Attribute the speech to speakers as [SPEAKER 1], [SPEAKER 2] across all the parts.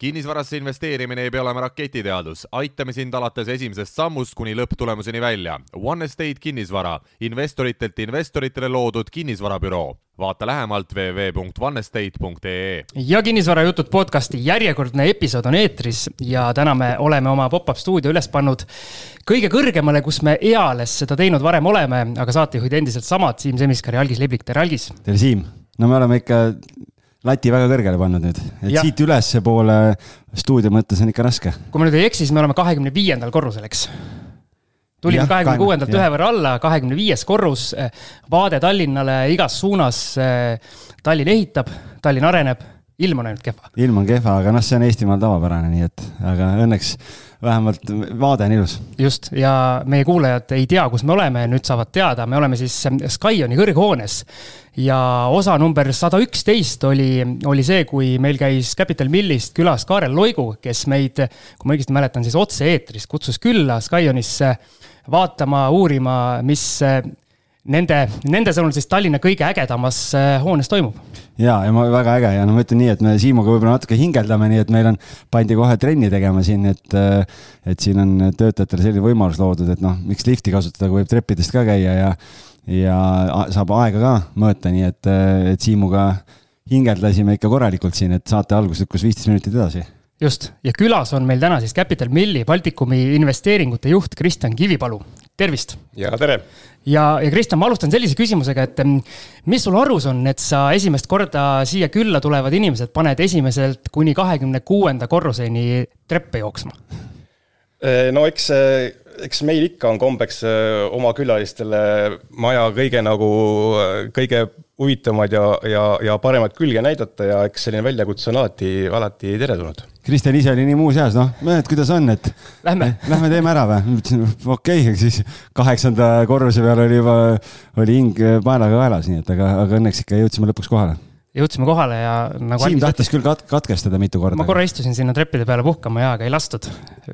[SPEAKER 1] kinnisvarasse investeerimine ei pea olema raketiteadus, aitame sind alates esimesest sammust kuni lõpptulemuseni välja. One Estate kinnisvara, investoritelt investoritele loodud kinnisvarabüroo. vaata lähemalt www.onestate.ee.
[SPEAKER 2] ja kinnisvarajutud podcasti järjekordne episood on eetris ja täna me oleme oma pop-up stuudio üles pannud kõige kõrgemale, kus me eales seda teinud varem oleme, aga saatejuhid endiselt samad, Siim Semiskar ja Algis Liblik, tere Algis!
[SPEAKER 3] tere Siim! no me oleme ikka lati väga kõrgele pannud nüüd, et ja. siit ülespoole stuudio mõttes on ikka raske.
[SPEAKER 2] kui ma nüüd ei eksi, siis me oleme kahekümne viiendal korrusel, eks? tulime kahekümne kuuendalt ühe võrra alla, kahekümne viies korrus, vaade Tallinnale igas suunas. Tallinn ehitab, Tallinn areneb, ilm on ainult kehva.
[SPEAKER 3] ilm on kehva, aga noh, see on Eestimaal tavapärane, nii et, aga õnneks vähemalt vaade on ilus.
[SPEAKER 2] just, ja meie kuulajad ei tea, kus me oleme, nüüd saavad teada, me oleme siis Skyoni kõrghoones ja osa number sada üksteist oli, oli see, kui meil käis Capital Millist külas Kaarel Loigu, kes meid, kui ma õigesti mäletan, siis otse-eetris kutsus külla Skionisse vaatama, uurima, mis nende, nende sõnul siis Tallinna kõige ägedamas äh, hoones toimub.
[SPEAKER 3] ja, ja ma väga äge ja no ma ütlen nii, et me Siimuga võib-olla natuke hingeldame, nii et meil on, pandi kohe trenni tegema siin, et, äh, et siin on töötajatele selline võimalus loodud, et noh, miks lifti kasutada, kui võib treppidest ka käia ja, ja saab aega ka mõõta, nii et, äh, et Siimuga hingeldasime ikka korralikult siin, et saate algus lükkus viisteist minutit edasi
[SPEAKER 2] just, ja külas on meil täna siis Capital Milli Baltikumi investeeringute juht Kristjan Kivipalu, tervist!
[SPEAKER 4] ja tere!
[SPEAKER 2] ja, ja Kristjan, ma alustan sellise küsimusega, et mm, mis sul arus on, et sa esimest korda siia külla tulevad inimesed paned esimeselt kuni kahekümne kuuenda korruseni treppe jooksma?
[SPEAKER 4] no eks, eks meil ikka on kombeks äh, oma külalistele maja kõige nagu, kõige huvitavamaid ja, ja, ja paremat külge näidata ja eks selline väljakutse on alati, alati teretulnud.
[SPEAKER 3] Kristjan ise oli nii muuseas, noh, et kuidas on, et
[SPEAKER 2] lähme,
[SPEAKER 3] lähme teeme ära või? ütlesin okei okay,, siis kaheksanda korruse peal oli juba, oli hing paelaga kaelas, nii et aga, aga õnneks ikka jõudsime lõpuks kohale
[SPEAKER 2] jõudsime kohale ja
[SPEAKER 3] nagu. Siim tahtis küll kat-, katkestada mitu korda.
[SPEAKER 2] ma korra istusin sinna treppide peale puhkama ja, aga ei lastud,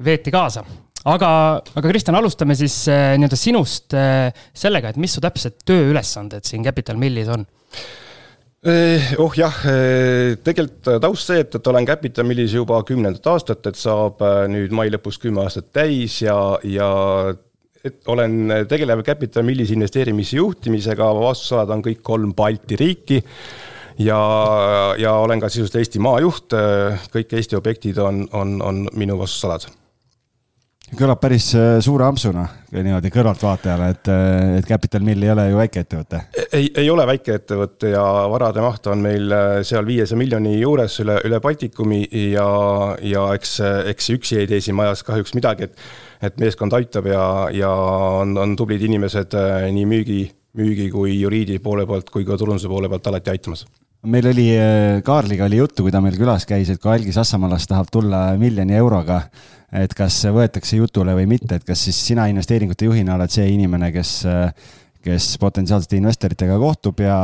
[SPEAKER 2] veeti kaasa. Aga, aga Kristjan, alustame siis äh, nii-öelda sinust äh, sellega, et mis su täpsed tööülesanded siin Capital Millis on?
[SPEAKER 4] Eh, oh jah, eh, tegelikult eh, taust see, et, et olen Capital Millis juba kümnendat aastat, et saab nüüd mai lõpus kümme aastat täis ja, ja et olen tegelev Capital Millis investeerimise juhtimisega, vastutusalad on kõik kolm Balti riiki ja, ja olen ka sisuliselt Eesti maajuht, kõik Eesti objektid on, on, on minu vastutusalad
[SPEAKER 3] kõlab päris äh, suure ampsuna niimoodi kõrvaltvaatajale, et, äh, et Capital Mill ei ole ju väikeettevõte.
[SPEAKER 4] ei, ei ole väikeettevõte ja varade maht on meil äh, seal viiesaja miljoni juures üle, üle Baltikumi ja, ja eks, eks üksi ei tee siin majas kahjuks midagi, et, et meeskond aitab ja, ja on, on tublid inimesed nii müügi, müügi kui juriidi poole pealt kui ka turunduse poole pealt alati aitamas
[SPEAKER 3] meil oli, Kaarliga oli juttu, kui ta meil külas käis, et kui Algis Assamaalast tahab tulla miljoni euroga et kas võetakse jutule või mitte, et kas siis sina investeeringute juhina oled see inimene, kes, kes potentsiaalsete investoritega kohtub ja,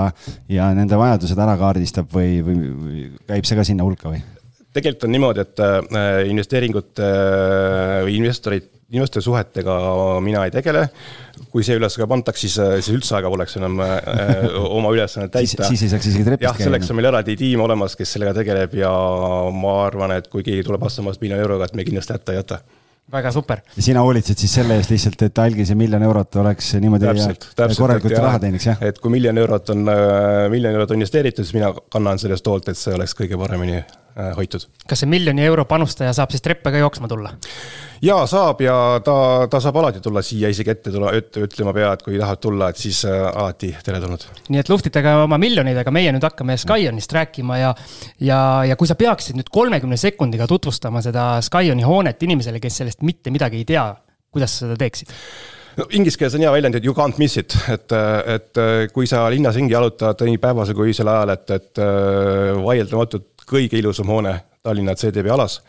[SPEAKER 3] ja nende vajadused ära kaardistab või, või, käib see ka sinna hulka või?
[SPEAKER 4] tegelikult on niimoodi, et äh, investeeringute või äh, investorid, investori suhetega mina ei tegele. kui see üles ka pantaks, siis, äh, siis üldse aega poleks enam oma ülesannet täita.
[SPEAKER 3] siis ei saaks isegi trepist
[SPEAKER 4] käia. jah, selleks on meil eraldi tiim olemas, kes sellega tegeleb ja ma arvan, et kui keegi tuleb vastama miljoni euroga, et me kindlasti hätta ei jäta
[SPEAKER 2] väga super.
[SPEAKER 3] ja sina hoolitsed siis selle eest lihtsalt, et algis ja miljon eurot oleks niimoodi täpselt, täpselt, korralikult raha teeniks, jah?
[SPEAKER 4] et kui miljon eurot on, miljon eurot on investeeritud, siis mina kannan sellest hoolt, et see oleks kõige paremini Äh, hoitud.
[SPEAKER 2] kas see miljoni euro panustaja saab siis treppe ka jooksma tulla?
[SPEAKER 4] ja saab ja ta, ta saab alati tulla siia isegi ette tulla, ütlema pea, et kui tahad tulla, et siis äh, alati teretulnud.
[SPEAKER 2] nii et luhtitage oma miljoneid, aga meie nüüd hakkame Skionist rääkima ja, ja, ja kui sa peaksid nüüd kolmekümne sekundiga tutvustama seda Skioni hoonet inimesele, kes sellest mitte midagi ei tea, kuidas sa seda teeksid?
[SPEAKER 4] no inglise keeles on hea väljend, et you can't miss it, et, et kui sa linnas ringi jalutad nii päevasel kui öisel ajal, et, et vaieldamatult kõige ilusam hoone Tallinna CDB alas.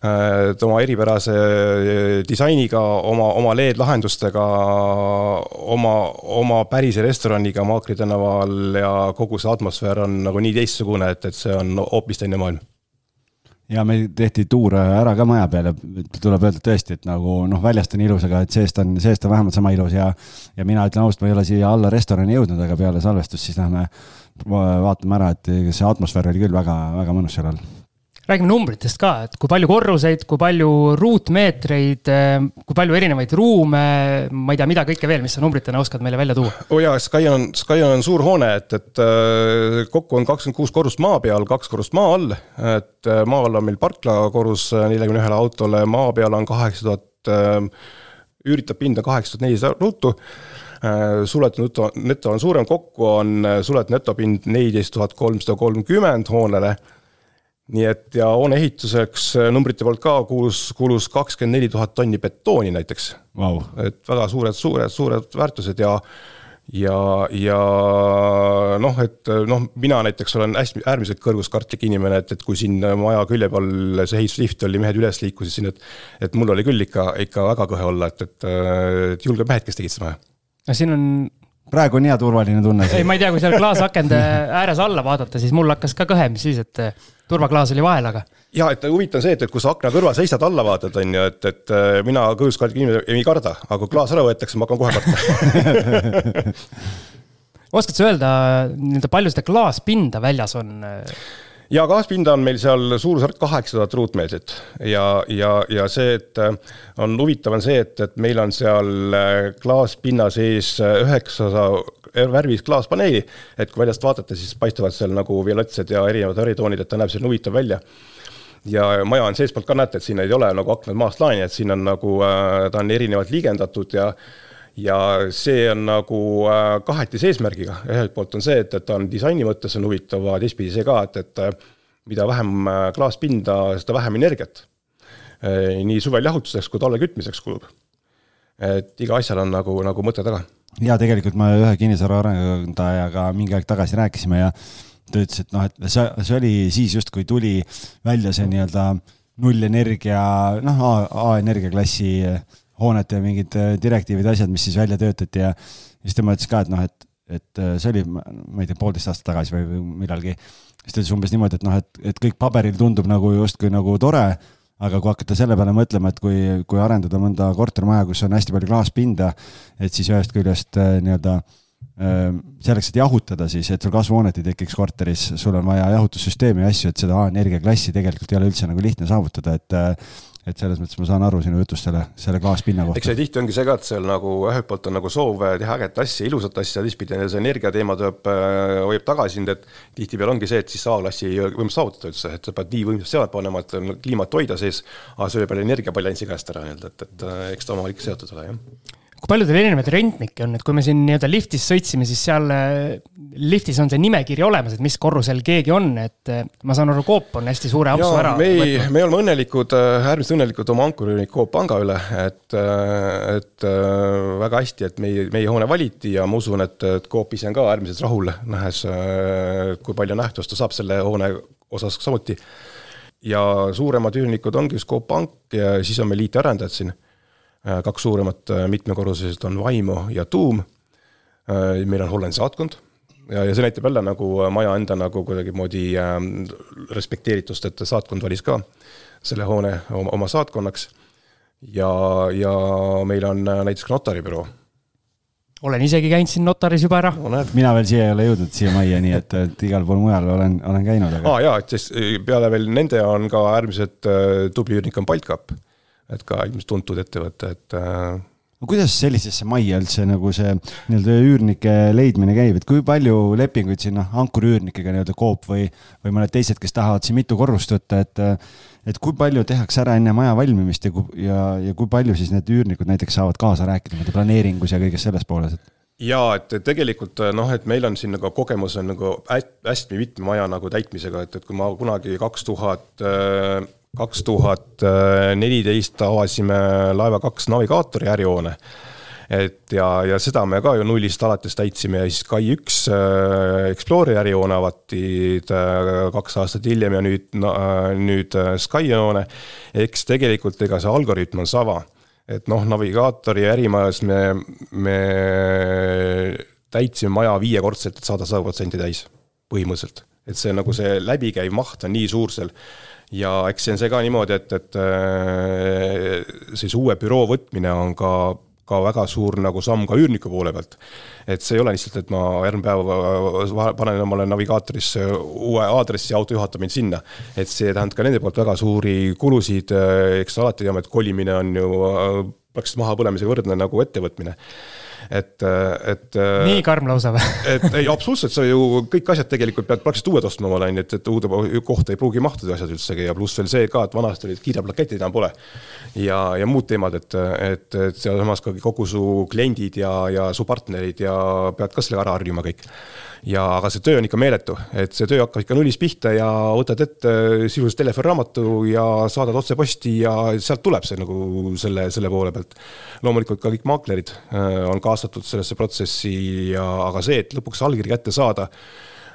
[SPEAKER 4] et oma eripärase eh, disainiga, oma, oma LED-lahendustega, oma, oma päris restoraniga Maakri tänaval ja kogu see atmosfäär on nagu nii teistsugune, et, et see on hoopis teine maailm
[SPEAKER 3] ja meil tehti tuur ära ka maja peal ja tuleb öelda tõesti, et nagu noh, väljast on ilus, aga et seest on, seest on vähemalt sama ilus ja ja mina ütlen ausalt, ma ei ole siia alla restorani jõudnud, aga peale salvestust siis lähme vaatame ära, et see atmosfäär oli küll väga, väga mõnus seal all
[SPEAKER 2] räägime numbritest ka, et kui palju korruseid, kui palju ruutmeetreid, kui palju erinevaid ruume, ma ei tea, mida kõike veel, mis sa numbritena oskad meile välja tuua?
[SPEAKER 4] oo oh jaa, Sky on, Sky on suur hoone, et, et äh, kokku on kakskümmend kuus korrust maa peal, kaks korrust maa all. et äh, maa all on meil parklakorrus neljakümne ühele autole, maa peal on kaheksa tuhat, üüritav pind on kaheksa tuhat nelisada ruutu suletud neto, neto on suurem, kokku on suletud netopind neliteist tuhat kolmsada kolmkümmend hoonele nii et ja hoone ehituseks äh, numbrite poolt ka kulus, kulus kakskümmend neli tuhat tonni betooni näiteks
[SPEAKER 3] wow..
[SPEAKER 4] et väga suured, suured, suured väärtused ja ja, ja noh, et noh, mina näiteks olen hästi äärmiselt kõrguskartlik inimene, et, et kui siin maja külje peal see ehituslift oli, mehed üles liikusid siin, et. et mul oli küll ikka, ikka väga kõhe olla, et, et, et julged mehed, kes tegid seda maja.
[SPEAKER 2] No siin on
[SPEAKER 3] praegu on hea turvaline tunne.
[SPEAKER 2] ei, ma ei tea, kui seal klaasakende ääres alla vaadata, siis mul hakkas ka kõhe, mis siis, et turvaklaas oli vahel, aga.
[SPEAKER 4] ja, et huvitav on see, et, et kui sa akna kõrval seisad, alla vaatad, on ju, et, et äh, mina kõõskaldlik inimene ei karda, aga kui klaas ära võetakse, ma hakkan kohe kartma
[SPEAKER 2] oskad sa öelda nii-öelda palju seda klaaspinda väljas on?
[SPEAKER 4] Ja kaaspinda on meil seal suurusjärk kaheksa tuhat ruutmeetrit ja, ja, ja see, et äh, on huvitav, on see, et, et meil on seal äh, klaaspinna sees üheksasada värvis klaaspaneeli, et kui väljast vaadata, siis paistavad seal nagu violettsed ja erinevad värvitoonid, et ta näeb selline huvitav välja. Ja maja on seestpoolt ka näete, et siin ei ole nagu aknad maast laeni, et siin on nagu, äh, ta on erinevalt liigendatud ja ja see on nagu äh, kahetise eesmärgiga, ühelt poolt on see, et, et ta on disaini mõttes on huvitav, aga teistpidi see ka, et, et äh, mida vähem klaaspinda, seda vähem energiat. nii suvel jahutuseks kui talve kütmiseks kulub. et iga asjal on nagu, nagu mõte taga
[SPEAKER 3] ja tegelikult ma ühe kinnisvara arendajaga mingi aeg tagasi rääkisime ja ta ütles, et noh, et see, see oli siis justkui tuli välja see nii-öelda nullenergia, noh, A-energia klassi hoonete mingid direktiivid, asjad, mis siis välja töötati ja siis tema ütles ka, et noh, et, et see oli, ma ei tea, poolteist aastat tagasi või, millalgi. siis ta ütles umbes niimoodi, et noh, et, et kõik paberil tundub nagu justkui nagu tore aga kui hakata selle peale mõtlema, et kui, kui arendada mõnda kortermaja, kus on hästi palju klaaspinda, et siis ühest küljest äh, nii-öelda äh, selleks, et jahutada siis, et sul kasvuhoonet ei tekiks korteris, sul on vaja jahutussüsteemi ja asju, et seda A-energia klassi tegelikult ei ole üldse nagu lihtne saavutada, et äh, et selles mõttes ma saan aru sinu jutust selle, selle klaaspinna kohta.
[SPEAKER 4] eks see tihti ongi see ka, et seal nagu ühelt poolt on nagu soov teha ägedat asja, ilusat asja, teistpidi see energiateema tuleb, hoiab tagasi sind, et tihtipeale ongi see, et siis A-klassi ei võimalik saavutada üldse, et sa pead nii võimsalt seadmed panema, et kliimat hoida sees, aga võib jälle energiabalansi käest ära nii-öelda, et, et eks ta omavahel ikka seotud ole, jah
[SPEAKER 2] kui palju teil erinevaid rentnikke on, et kui me siin nii-öelda liftis sõitsime, siis seal äh, liftis on see nimekiri olemas, et mis korrusel keegi on, et äh, ma saan aru, Coop on hästi suure apsu ära.
[SPEAKER 4] me, me oleme õnnelikud, äh, äärmiselt õnnelikud oma ankuriüürnik Coop panga üle, et, et väga hästi, et meie, meie hoone valiti ja ma usun, et, et Coop ise on ka äärmiselt rahul, nähes, kui palju nähtavust ta saab selle hoone osas samuti. ja suuremad üürnikud ongi just Coop Pank ja siis on meil IT-arendajad siin kaks suuremat äh, mitmekorruselised on Vaimo ja Tuum. Äh, meil on Hollandi saatkond ja, ja see näitab jälle nagu maja enda nagu kuidagimoodi äh, respekteeritust, et saatkond valis ka selle hoone oma, oma saatkonnaks. ja, ja meil on näiteks ka notaribüroo
[SPEAKER 2] olen isegi käinud siin notaris juba ära
[SPEAKER 3] no,. mina veel siia ei ole jõudnud, siia majja, nii et, et igal pool mujal olen, olen käinud
[SPEAKER 4] aga.... aa ah, jaa, et siis peale veel nende on ka äärmiselt äh, tubli üürnik on Baltkap et ka ilmselt tuntud ettevõte, et äh,
[SPEAKER 3] no kuidas sellisesse majja üldse nagu see nii-öelda üürnike leidmine käib, et kui palju lepinguid siin noh, ankuriüürnikega nii-öelda Coop või, või mõned teised, kes tahavad siin mitu korrust võtta, et et kui palju tehakse ära enne maja valmimist ja, ja, ja kui palju siis need üürnikud näiteks saavad kaasa rääkida nende planeeringus ja kõiges selles pooles, et?
[SPEAKER 4] Ja et tegelikult noh, et meil on siin nagu kogemus on nagu hästi mitme maja nagu täitmisega, et, et kui ma kunagi kaks tuhat äh, kaks tuhat neliteist avasime Laeva kaks navigaatori ärihoone et ja, ja seda me ka ju nullist alates täitsime ja siis Kai üks äh, Exploreri ärihoone avati äh, kaks aastat hiljem ja nüüd no,, äh, nüüd Sky hoone. eks tegelikult ega see algoritm on sama, et noh, navigaatori ärimajas me, me täitsime maja viiekordselt, et saada sada protsenti täis, põhimõtteliselt. et see nagu see läbikäiv maht on nii suur seal ja eks see on see ka niimoodi, et, et äh, sellise uue büroo võtmine on ka ka väga suur nagu samm ka üürniku poole pealt. et see ei ole lihtsalt, et ma järgmine päev äh, panen omale navigaatorisse uue aadressi auto juhatab mind sinna. et see tähendab ka nende poolt väga suuri kulusid, eks alati teame, et kolimine on ju praktiliselt mahapõlemisega võrdne nagu ettevõtmine et, et.
[SPEAKER 2] nii karm lausa või?
[SPEAKER 4] et ei, absoluutselt, sa ju kõik asjad tegelikult pead praktiliselt uued ostma omale, on ju, et, et uude kohta ei pruugi mahtuda asjad üldsegi ja pluss veel see ka, et vanasti olid kiirepaketid enam pole. ja, ja muud teemad, et, et, et sealsamas ka kogu su kliendid ja, ja su partnerid ja pead ka sellega ära harjuma kõik ja, aga see töö on ikka meeletu, et see töö hakkab ikka nullist pihta ja võtad ette sisuliselt telefoniraamatu ja saadad otse posti ja sealt tuleb see nagu selle, selle poole pealt. loomulikult ka kõik maaklerid äh, on kaasatud sellesse protsessi ja, aga see, et lõpuks allkiri kätte saada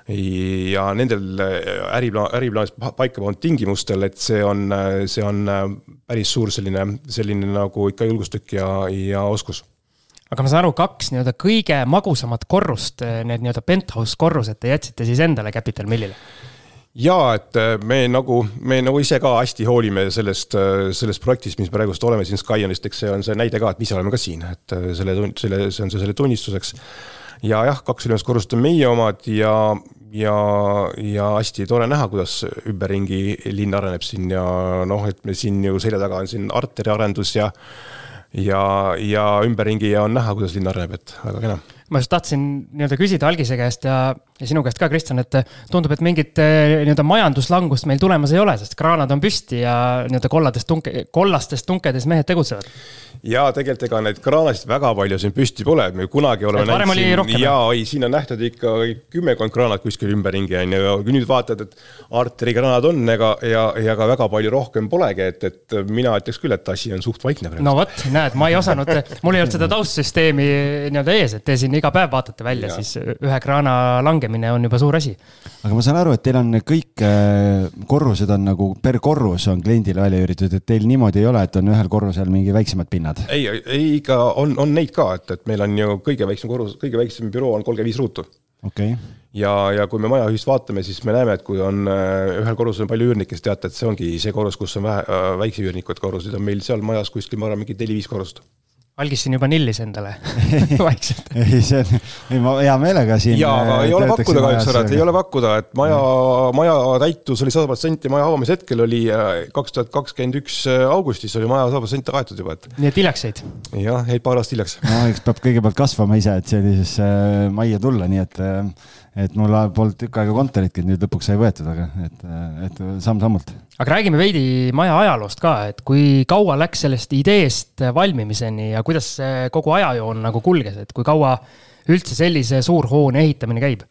[SPEAKER 4] ja nendel äriplaan, äriplaanis paika pandud tingimustel, et see on, see on päris suur selline, selline nagu ikka julgustükk ja, ja oskus
[SPEAKER 2] aga ma saan aru, kaks nii-öelda kõige magusamat korrust, eh, need nii-öelda penthouse korrused te jätsite siis endale Capital Millile?
[SPEAKER 4] ja et eh, me nagu, me nagu ise ka hästi hoolime sellest, eh, sellest projektist, mis praegust oleme siin Skyenist, eks see on see näide ka, et me ise oleme ka siin, et selle, selle, see on see selle tunnistuseks. ja jah, kaks ülemist korrust on meie omad ja, ja, ja hästi tore näha, kuidas ümberringi linn areneb siin ja noh, et me siin ju selja taga on siin arteri arendus ja ja, ja ümberringi on näha, kuidas linn areneb, et väga kena.
[SPEAKER 2] ma just tahtsin nii-öelda küsida Algise käest ja, ja sinu käest ka, Kristjan, et tundub, et mingit eh, nii-öelda majanduslangust meil tulemas ei ole, sest kraanad on püsti ja nii-öelda kolladest tunke, kollastest tunkedes mehed tegutsevad.
[SPEAKER 4] Ja tegelikult ega neid kraanasid väga palju siin püsti pole, me kunagi oleme
[SPEAKER 2] näinud siin,
[SPEAKER 4] ja ei, siin on nähtud ikka kümmekond kraanat kuskil ümberringi on ju, ja kui nüüd vaatad, et arteri kraanad on ega, ja, ja ka väga palju rohkem polegi, et, et mina ütleks küll, et asi on suht vaikne
[SPEAKER 2] praegu. no vot, näed, ma ei osanud, mul ei olnud seda taustsüsteemi nii-öelda ees, et te siin iga päev vaatate välja, siis ühe kraana langemine on juba suur asi.
[SPEAKER 3] aga ma saan aru, et teil on kõik äh, korrused on nagu per korrus on kliendile välja üüritud, et teil niimoodi ei ole, et on ühel korrusel mingi väiksemad pinnad?
[SPEAKER 4] ei, ei ikka on, on neid ka, et, et meil on ju kõige väiksem korrus, kõige väiksem büroo on kolmkümmend viis ruutu.
[SPEAKER 3] okei okay.
[SPEAKER 4] ja, ja kui me majaühist vaatame, siis me näeme, et kui on äh, ühel korrusel on palju üürnikke, siis teate, et see ongi see korrus, kus on vähe, äh, väikse üürnikud korruseid on meil seal majas kuskil, ma arvan, mingi neli-viis korrust
[SPEAKER 2] algis siin juba nillis endale
[SPEAKER 3] vaikselt ei, see on, ei ma hea meelega siin.
[SPEAKER 4] ja, aga ei ole pakkuda kahjuks ära, et ei ole pakkuda, et maja, maja täitus oli sada protsenti, maja avamise hetkel oli äh, kaks tuhat kakskümmend üks äh, augustis oli maja sada protsenti kaetud juba, et.
[SPEAKER 2] nii et hiljaks jäid?
[SPEAKER 4] jah, jäid paar aastat hiljaks.
[SPEAKER 3] no eks peab kõigepealt kasvama ise, et sellisesse äh, majja tulla, nii et et mul polnud tükk aega kontoritki, nüüd lõpuks sai võetud, aga et, et samm-sammult.
[SPEAKER 2] aga räägime veidi maja ajaloost ka, et kui kaua läks sellest ideest valmimiseni ja kuidas see kogu ajajoon nagu kulges, et kui kaua üldse sellise suurhoone ehitamine käib?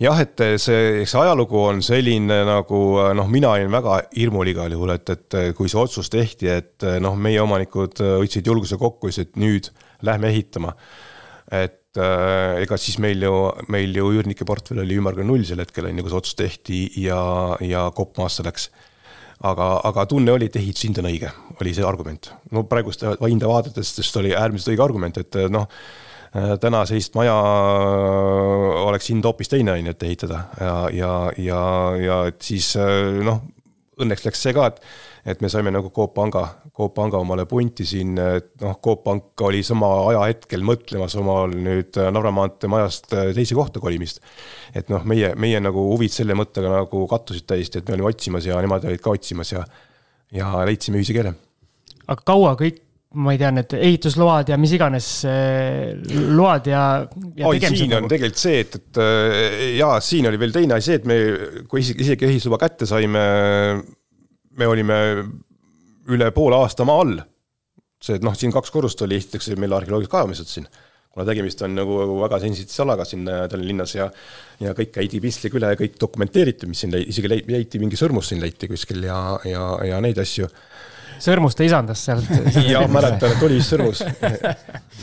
[SPEAKER 4] jah, et see, see ajalugu on selline nagu noh, mina olin väga hirmul igal juhul, et, et kui see otsus tehti, et noh, meie omanikud võtsid julguse kokku, ütlesid, et nüüd lähme ehitama. et et ega siis meil ju, meil ju üürnike portfell oli ümmargune null sel hetkel, on ju, kui see otsus tehti ja, ja kopp maasse läks. aga, aga tunne oli, et ehitushind on õige, oli see argument. no praegust hinda vaadates, sest oli äärmiselt õige argument, et noh, täna sellist maja oleks hind hoopis teine, on ju, et ehitada ja, ja, ja, ja et siis noh, õnneks läks see ka, et et me saime nagu Coop Panga, Coop Panga omale punti siin, et noh, Coop Pank oli sama ajahetkel mõtlemas omal nüüd Narva maantee majast teise kohta kolimist. et noh, meie, meie nagu huvid selle mõttega nagu kattusid täiesti, et me olime otsimas ja nemad olid ka otsimas ja, ja leidsime ühise keele.
[SPEAKER 2] aga kaua kõik ma ei tea, need ehitusload ja mis iganes eh, load ja, ja.
[SPEAKER 4] oi, siin on nagu... tegelikult see, et, et jaa, siin oli veel teine asi, et me, kui isegi, isegi ehitusluba kätte saime me olime üle poole aasta maa all. see, et noh, siin kaks korrust oli, esitatakse meil arheoloogilised kaevamised siin, kuna tegemist on nagu väga sensitiivse alaga siin äh, Tallinna linnas ja ja kõik käidi pintsliga üle ja kõik dokumenteeriti, mis siin leiti, isegi leiti mingi sõrmus siin leiti kuskil ja, ja, ja neid asju
[SPEAKER 2] sõrmuste isandas sealt.
[SPEAKER 4] jah, mäletan, et oli vist sõrmus.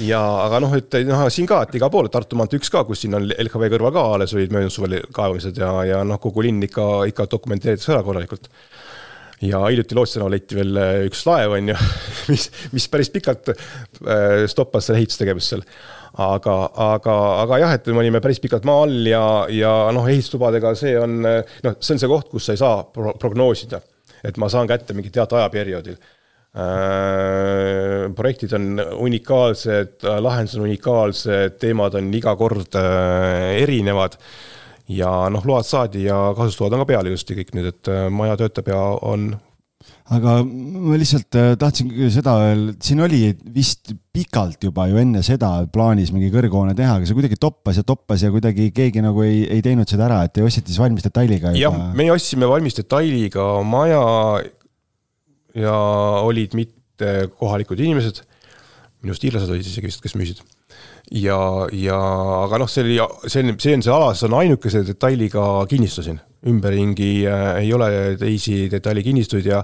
[SPEAKER 4] ja aga noh, et noh, siin ka, et igal pool, Tartu maantee üks ka, kus siin on LHV kõrval ka alles olid möödunud suvel kaevamised ja, ja noh, kogu linn ikka, ikka dokumenteeritakse ära korralikult ja hiljuti Lootsi tänaval leiti veel äh, üks laev, on ju, mis, mis päris pikalt äh, stoppas selle ehitustegevust seal. aga, aga, aga jah, et me olime päris pikalt maa all ja, ja noh, ehituslubadega see on, noh, see on see koht, kus sa ei saa pro prognoosida. et ma saan kätte mingi teatud ajaperioodil Äh, projektid on unikaalsed, lahendused on unikaalsed, teemad on iga kord äh, erinevad. Ja noh, load saadi ja kasutusload on ka peal ilusti kõik nüüd, et äh, maja töötab ja on
[SPEAKER 3] aga ma lihtsalt tahtsin seda öelda, siin oli vist pikalt juba ju enne seda plaanis mingi kõrghoone teha, aga see kuidagi toppas ja toppas ja kuidagi keegi nagu ei, ei teinud seda ära, et te ostsite siis valmis detailiga
[SPEAKER 4] juba. jah, meie ostsime valmis detailiga maja ja olid mitte kohalikud inimesed, minu arust iirlased olid isegi vist, kes müüsid. Ja, ja aga noh, see oli, see on, see on see ala, see on ainukese detailiga kinnistu siin. ümberringi äh, ei ole teisi detailikinnistuid ja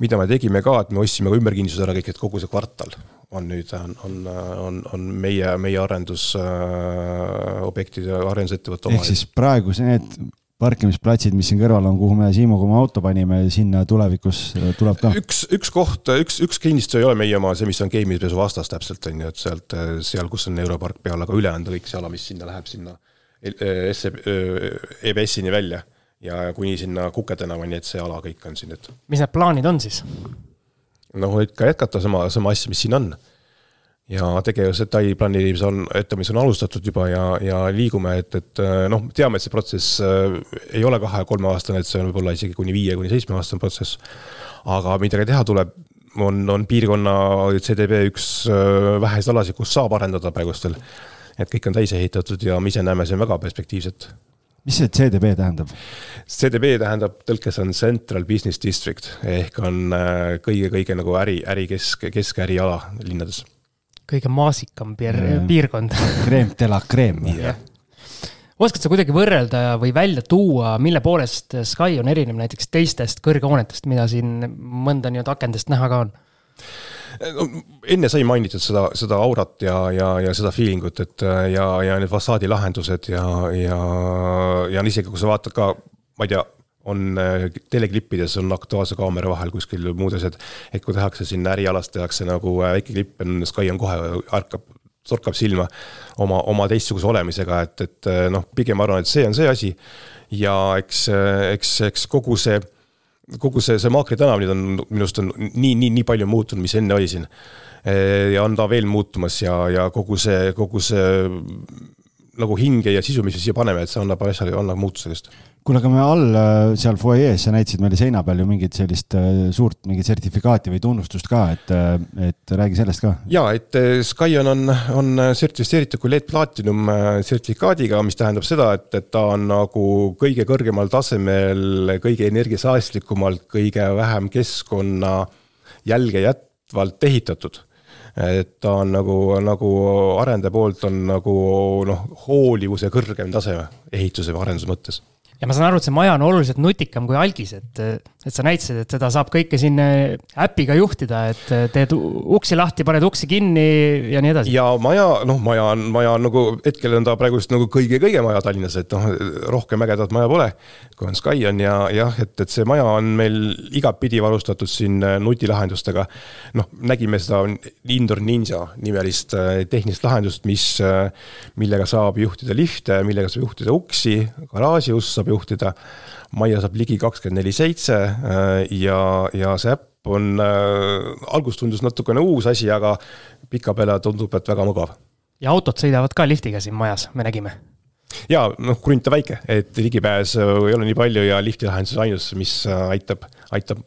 [SPEAKER 4] mida me tegime ka, et me ostsime ka ümberkinnistused ära kõik, et kogu see kvartal on nüüd, on, on, on, on meie, meie arendusobjektide äh,, arendusettevõtte
[SPEAKER 3] oma. ehk siis praegu see, need parkimisplatsid, mis siin kõrval on, kuhu me Siimuga oma auto panime, sinna tulevikus äh, tuleb ka?
[SPEAKER 4] üks, üks koht, üks, üks kinnistu ei ole meie oma, see, mis on Game'ipesu vastas täpselt, on ju, et sealt, äh, seal, kus on Europark peal, aga ülejäänud kõik see ala, mis sinna läheb, sinna SE, EBS-ini välja ja kuni sinna Kuke tänavani, et see ala kõik on siin, et.
[SPEAKER 2] mis need plaanid on siis?
[SPEAKER 4] noh, ikka jätkata sama, sama asja, mis siin on ja tegevuse detailiplaneerimise on, ettemis on alustatud juba ja, ja liigume, et, et noh, teame, et see protsess äh, ei ole kahe-kolmeaastane, et see on võib-olla isegi kuni viie kuni seitsmeaastane protsess. aga midagi teha tuleb, on, on piirkonna CDB üks äh, väheseid alasid, kus saab arendada praegustel. et kõik on täis ehitatud ja me ise näeme siin väga perspektiivset
[SPEAKER 3] mis see CDB tähendab?
[SPEAKER 4] CDB tähendab, tõlkes on Central Business District ehk on kõige-kõige äh, nagu äri, äri kesk, keskiäriala linnades
[SPEAKER 2] kõige maasikam piir, piirkond.
[SPEAKER 3] Creme de la creme.
[SPEAKER 2] oskad sa kuidagi võrrelda või välja tuua, mille poolest Sky on erinev näiteks teistest kõrghoonetest, mida siin mõnda nii-öelda akendest näha ka on?
[SPEAKER 4] no enne sai mainitud seda, seda aurat ja, ja, ja seda feeling ut, et ja, ja need fassaadilahendused ja, ja, ja isegi kui sa vaatad ka, ma ei tea on äh, teleklippides on Aktuaalse kaamera vahel kuskil muud asjad. et kui tehakse siin ärialas tehakse nagu äh, väike klipp, on Sky on kohe ärkab, torkab silma oma, oma teistsuguse olemisega, et, et äh, noh, pigem arvan, et see on see asi. ja eks, eks, eks kogu see, kogu see, see Maakri tänav nüüd on minu arust on nii, nii, nii palju muutunud, mis enne oli siin. ja on ta veel muutumas ja, ja kogu see, kogu see nagu hinge ja sisu, mis me siia paneme, et see annab asjale, annab muutuse just
[SPEAKER 3] kuule, aga me all äh, seal fuajees, sa näitasid meile seina peal ju mingit sellist äh, suurt mingit sertifikaati või tunnustust ka, et, äh, et räägi sellest ka.
[SPEAKER 4] ja, et Skyon on, on sertifitseeritud kui LED Platinum sertifikaadiga, mis tähendab seda, et, et ta on nagu kõige kõrgemal tasemel, kõige energiasäästlikumalt, kõige vähem keskkonna jälge jätvalt ehitatud et ta on nagu, nagu arendaja poolt on nagu noh, hoolivuse kõrgem tase ehituse või arenduse mõttes
[SPEAKER 2] ja ma saan aru, et see maja on oluliselt nutikam kui algis, et, et sa näitasid, et seda saab kõike siin äh, äpiga juhtida, et äh, teed uksi lahti, paned uksi kinni ja nii edasi.
[SPEAKER 4] ja maja, noh, maja on, maja on nagu hetkel on ta praegust nagu kõige-kõige maja Tallinnas, et noh, rohkem ägedat maja pole. kui on Sky on ja jah, et, et see maja on meil igatpidi varustatud siin äh, nutilahendustega. noh, nägime seda Indoor Ninja nimelist tehnilist lahendust, mis, millega saab juhtida lifte, millega saab juhtida uksi, garaaži ust saab juhtida. majja saab ligi kakskümmend neli seitse äh, ja, ja see äpp on äh,, alguses tundus natukene uus asi, aga pikapeale tundub, et väga mugav.
[SPEAKER 2] ja autod sõidavad ka liftiga siin majas, me nägime
[SPEAKER 4] ja noh, krunt on väike, et ligipääs äh, ei ole nii palju ja liftilahendus on ainus, mis äh, aitab, aitab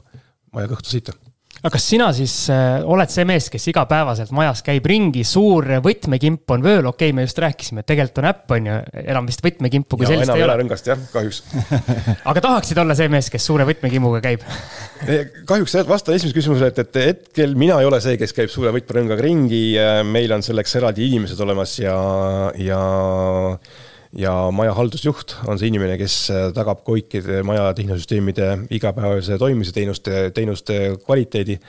[SPEAKER 4] maja kõhtu sõita
[SPEAKER 2] aga kas sina siis äh, oled see mees, kes igapäevaselt majas käib ringi, suur võtmekimp on vööl, okei okay,, me just rääkisime, et tegelikult on äpp, on ju, enam vist võtmekimpu kui ja, sellist ei ole.
[SPEAKER 4] rõngast jah, kahjuks.
[SPEAKER 2] Aga tahaksid olla see mees, kes suure võtmekimmuga käib?
[SPEAKER 4] Kahjuks vastan esimesele küsimusele, et, et hetkel mina ei ole see, kes käib suure võtmerõngaga ringi, meil on selleks eraldi inimesed olemas ja, ja ja maja haldusjuht on see inimene, kes äh, tagab kõikide maja tehnosüsteemide igapäevase toimimise teenuste, teenuste kvaliteedi.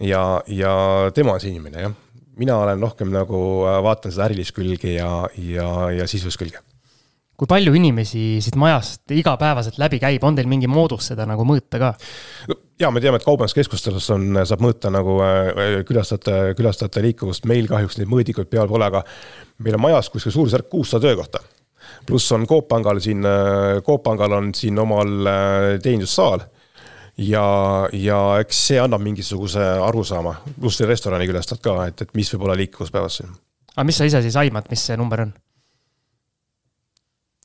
[SPEAKER 4] ja, ja tema on see inimene, jah. mina olen rohkem nagu, äh, vaatan seda ärilist külge ja, ja, ja sisulist külge
[SPEAKER 2] kui palju inimesi siit majast igapäevaselt läbi käib, on teil mingi moodus seda nagu mõõta ka?
[SPEAKER 4] no ja me teame, et kaubanduskeskustes on, saab mõõta nagu äh, külastajate, külastajate liikuvust, meil kahjuks neid mõõdikuid peal pole, aga meil on majas kuskil suurusjärk kuussada töökohta pluss on Coop Pangal siin, äh, Coop Pangal on siin omal äh, teenindussaal ja, ja eks see annab mingisuguse arusaama, pluss restorani külastad ka, et, et mis võib olla liikuvus päevas siin.
[SPEAKER 2] aga mis sa ise siis aimad, mis see number on?